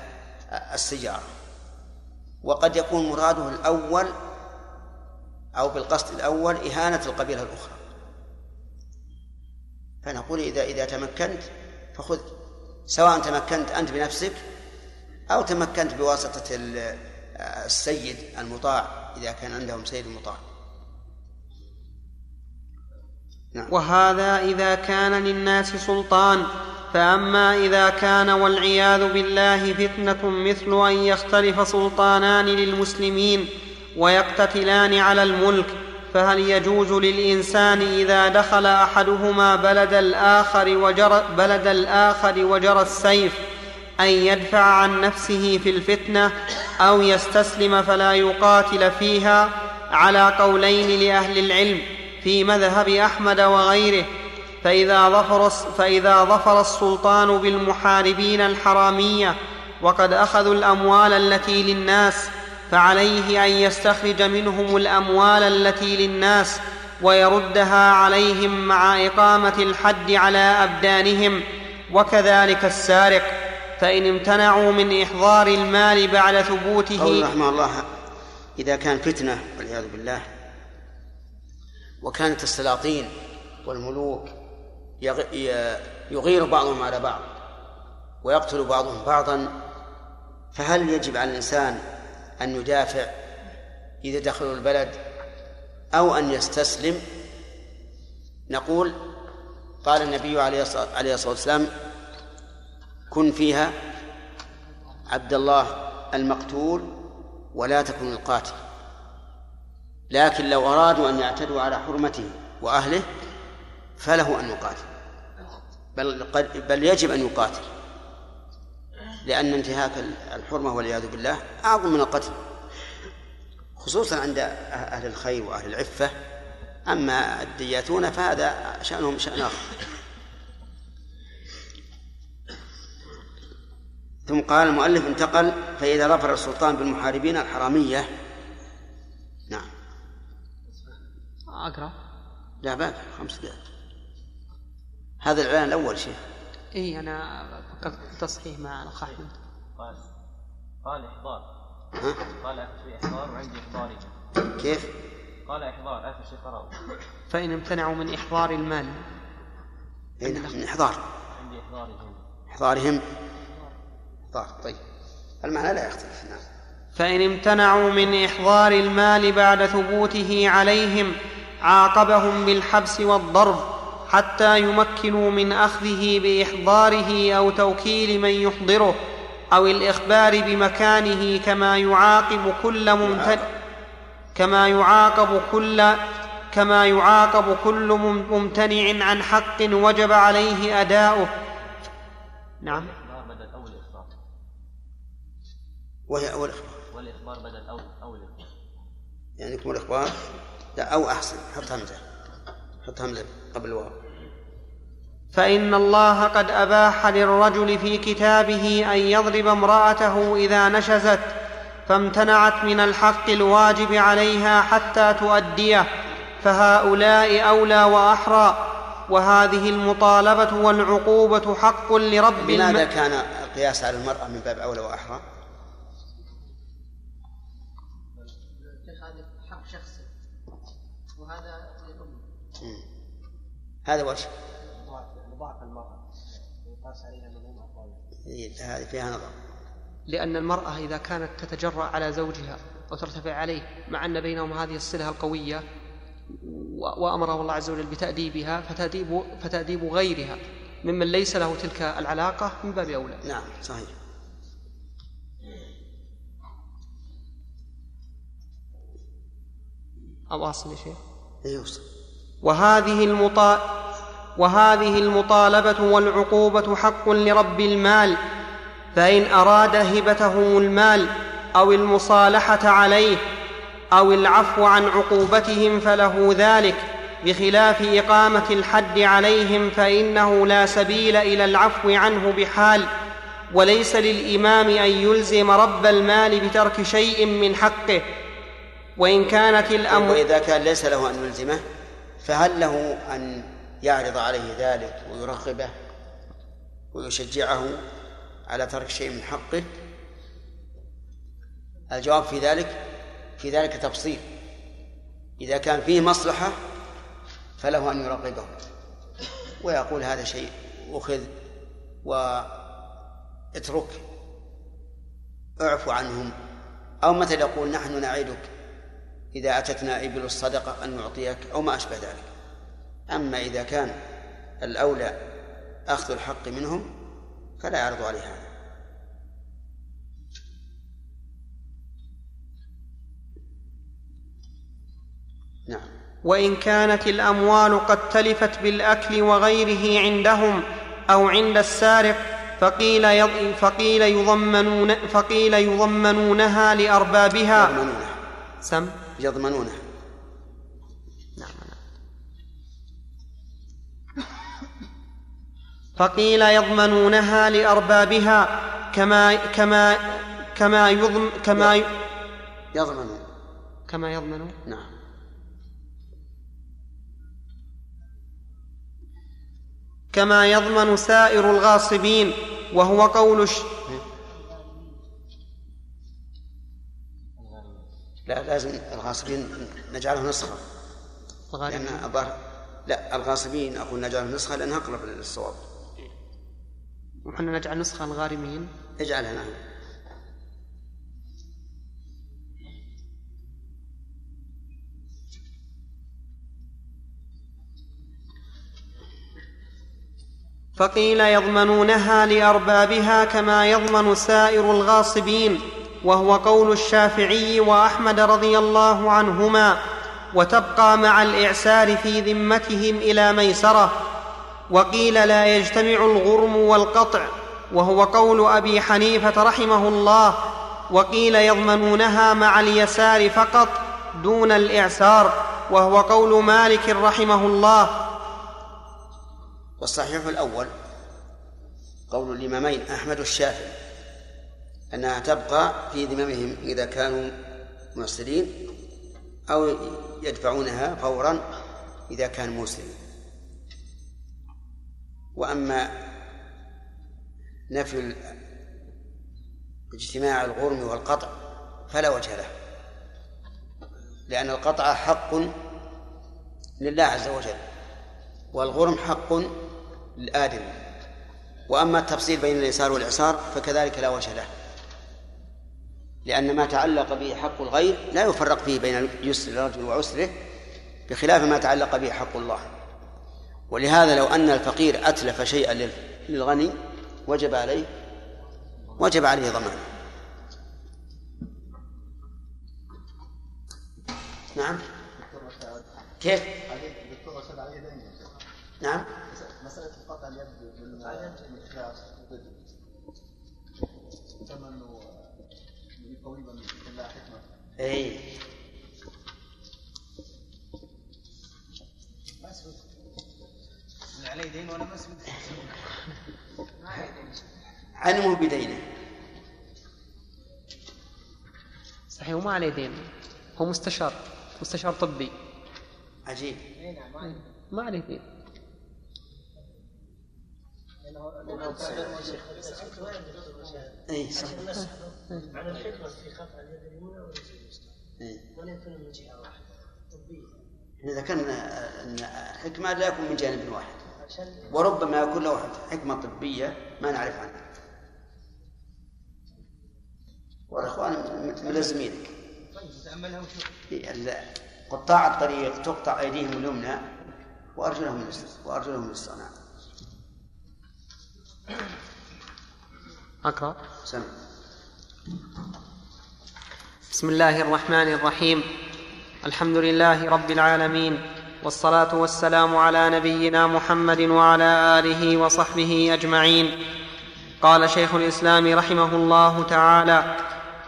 السيارة. وقد يكون مراده الأول أو بالقصد الأول إهانة القبيلة الأخرى. فنقول إذا إذا تمكنت فخذ سواء تمكنت أنت بنفسك أو تمكنت بواسطة السيد المطاع إذا كان عندهم سيد مطاع نعم. وهذا إذا كان للناس سلطان فأما إذا كان والعياذ بالله فتنة مثل أن يختلف سلطانان للمسلمين ويقتتلان على الملك فهل يجوز للإنسان إذا دخل أحدهما بلد الآخر وجرى بلد الآخر وجرى السيف أن يدفع عن نفسه في الفتنة أو يستسلم فلا يقاتل فيها على قولين لأهل العلم في مذهب أحمد وغيره. فإذا ظفر, فإذا ظفر السلطان بالمحاربين الحرامية وقد أخذوا الأموال التي للناس فعليه أن يستخرج منهم الأموال التي للناس ويردها عليهم مع إقامة الحد على أبدانهم وكذلك السارق. فإن امتنعوا من إحضار المال بعد ثبوته قول رحمه الله إذا كان فتنة والعياذ بالله وكانت السلاطين والملوك يغير بعضهم على بعض ويقتل بعضهم بعضا فهل يجب على الإنسان أن يدافع إذا دخلوا البلد أو أن يستسلم؟ نقول قال النبي عليه الصلاة والسلام كن فيها عبد الله المقتول ولا تكن القاتل. لكن لو أرادوا أن يعتدوا على حرمته وأهله فله أن يقاتل. بل, بل يجب أن يقاتل. لأن انتهاك الحرمة والعياذ بالله أعظم من القتل. خصوصا عند أهل الخير وأهل العفة. أما الدياتون فهذا شأنهم شأن آخر. ثم قال المؤلف انتقل فإذا ظفر السلطان بالمحاربين الحرامية. نعم. أقرأ. لا باقي خمس دقائق. هذا الإعلان الأول شيخ. إي أنا فقط تصحيح مع الأخ أحمد. قال قال إحضار. قال في إحضار وعندي إحضاري. كيف؟ قال إحضار آخر شيء قرأه فإن امتنعوا من إحضار المال. من إحضار. عندي إحضارهم. إحضارهم. إحضار طيب. المعنى لا يختلف نعم. فإن امتنعوا من إحضار المال بعد ثبوته عليهم عاقبهم بالحبس والضرب حتى يمكنوا من أخذه بإحضاره أو توكيل من يحضره أو الإخبار بمكانه كما يعاقب كل ممتن كما يعاقب كل كما يعاقب كل ممتنع عن حق وجب عليه أداؤه. نعم. وهي أول إخبار. والإخبار بدل أول أول يعني يكون الإخبار؟ لا أو أحسن. حط همزة حط همزة قبل الواو. فإن الله قد أباح للرجل في كتابه أن يضرب امرأته إذا نشزت فامتنعت من الحق الواجب عليها حتى تؤديه فهؤلاء أولى وأحرى. وهذه المطالبة والعقوبة حق لرب لماذا الم... كان القياس على المرأة من باب أولى وأحرى؟ هذا وجه. المرأة. إيه، هذه فيها نظر. لأن المرأة إذا كانت تتجرأ على زوجها وترتفع عليه مع أن بينهم هذه الصلة القوية وأمره الله عز وجل بتأديبها فتأديب, فتأديب غيرها. ممن ليس له تلك العلاقة من باب أولى. نعم صحيح. أواصل يا شيخ؟ أي يوصل وهذه المطا وهذه المطالبة والعقوبة حق لرب المال فإن أراد هبتهم المال أو المصالحة عليه أو العفو عن عقوبتهم فله ذلك بخلاف إقامة الحد عليهم فإنه لا سبيل إلى العفو عنه بحال وليس للإمام أن يلزم رب المال بترك شيء من حقه وإن كانت الأمر وإذا كان ليس له أن يلزمه؟ فهل له أن يعرض عليه ذلك ويرغبه ويشجعه على ترك شيء من حقه؟ الجواب في ذلك في ذلك تفصيل. إذا كان فيه مصلحة فله أن يرغبه. ويقول هذا شيء أخذ واترك اعفو عنهم. أو مثل يقول نحن نعدك. إذا أتتنا إبل الصدقة أن نعطيك أو ما أشبه ذلك. أما إذا كان الأولى أخذ الحق منهم فلا يعرض عليه هذا نعم. وإن كانت الأموال قد تلفت بالأكل وغيره عندهم أو عند السارق فقيل. فقيل يضمنون فقيل يضمنونها لأربابها. يضمنونها. سم؟ يضمنونها فقيل يضمنونها لأربابها كما كما كما يضم كما. يضمنون. كما يضمنون؟ نعم. كما يضمن سائر الغاصبين وهو قول لا لازم الغاصبين نجعله نسخة. لأن الظاهر لا الغاصبين أقول نجعله نسخة لأنها أقرب للصواب. وحنا نجعل نسخة الغارمين اجعلها نعم فقيل يضمنونها لأربابها كما يضمن سائر الغاصبين. وهو قول الشافعي وأحمد رضي الله عنهما وتبقى مع الإعسار في ذمتهم إلى ميسرة وقيل لا يجتمع الغرم والقطع وهو قول أبي حنيفة رحمه الله وقيل يضمنونها مع اليسار فقط دون الإعسار وهو قول مالك رحمه الله. والصحيح الأول قول الإمامين أحمد والشافعي أنها تبقى في ذممهم إذا كانوا معسرين أو يدفعونها فورا إذا كانوا موسرين وأما نفي اجتماع الغرم والقطع فلا وجه له لأن القطع حق لله عز وجل والغرم حق للآدمي. وأما التفصيل بين اليسار والإعسار فكذلك لا وجه له. لأن ما تعلق به حق الغير لا يفرق فيه بين يسر الرجل وعسره بخلاف ما تعلق به حق الله. ولهذا لو أن الفقير أتلف شيئا للغني وجب عليه وجب عليه ضمانه نعم. كيف؟ نعم. مسألة قطع اليد اي ما اسود عليه دين وأنا ما اسود ما عليه دين علمه بدينه. صحيح وما عليه دين. هو مستشار مستشار طبي. عجيب. ما عليه دين. اي صح. معنى الحكمة في اليد اليمنى إيه. من جهة واحدة طبية إذا كان أن حكمة لا يكون من جانب واحد. وربما يكون له حكمة طبية ما نعرف عنها. تأملها وشوف ال- قطاع الطريق تقطع أيديهم اليمنى وأرجلهم اليسرى وأرجلهم اليسرى نعم. أقرأ. سم. بسم الله الرحمن الرحيم. الحمد لله رب العالمين والصلاة والسلام على نبينا محمد وعلى آله وصحبه أجمعين. قال شيخ الإسلام رحمه الله تعالى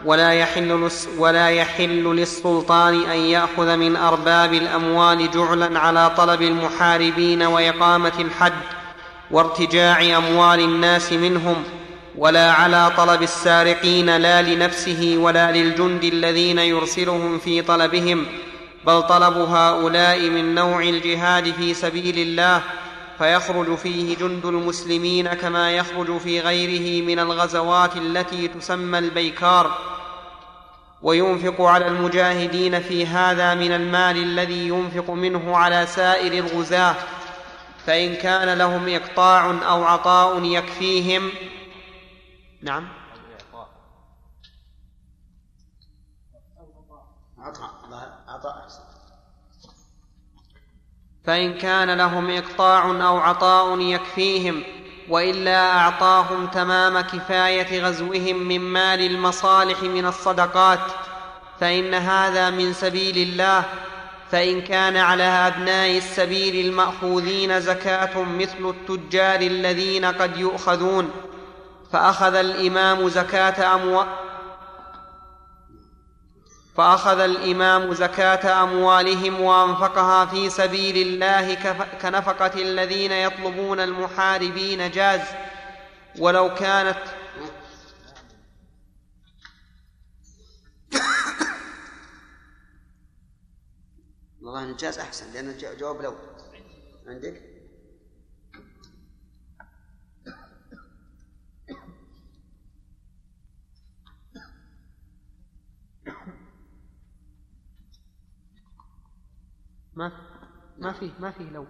ولا يحل, ولا يحل للسلطان أن يأخذ من أرباب الأموال جعلا على طلب المحاربين وإقامة الحد وارتجاع أموال الناس منهم ولا على طلب السارقين لا لنفسه ولا للجند الذين يرسلهم في طلبهم بل طلب هؤلاء من نوع الجهاد في سبيل الله فيخرج فيه جند المسلمين كما يخرج في غيره من الغزوات التي تسمى البيكار. وينفق على المجاهدين في هذا من المال الذي ينفق منه على سائر الغزاة فإن كان لهم إقطاع أو عطاء يكفيهم. نعم. فإن كان لهم إقطاع أو عطاء يكفيهم وإلا أعطاهم تمام كفاية غزوهم من مال المصالح من الصدقات فإن هذا من سبيل الله فإن كان على أبناء السبيل المأخوذين زكاة مثل التجار الذين قد يؤخذون فأخذ الإمام زكاة أموال فأخذ الإمام زكاة أموالهم وأنفقها في سبيل الله كنفقة الذين يطلبون المحاربين جاز. ولو كانت والله الجاز أحسن لأن الجواب لو عندك؟ ما ما فيه ما فيه لو.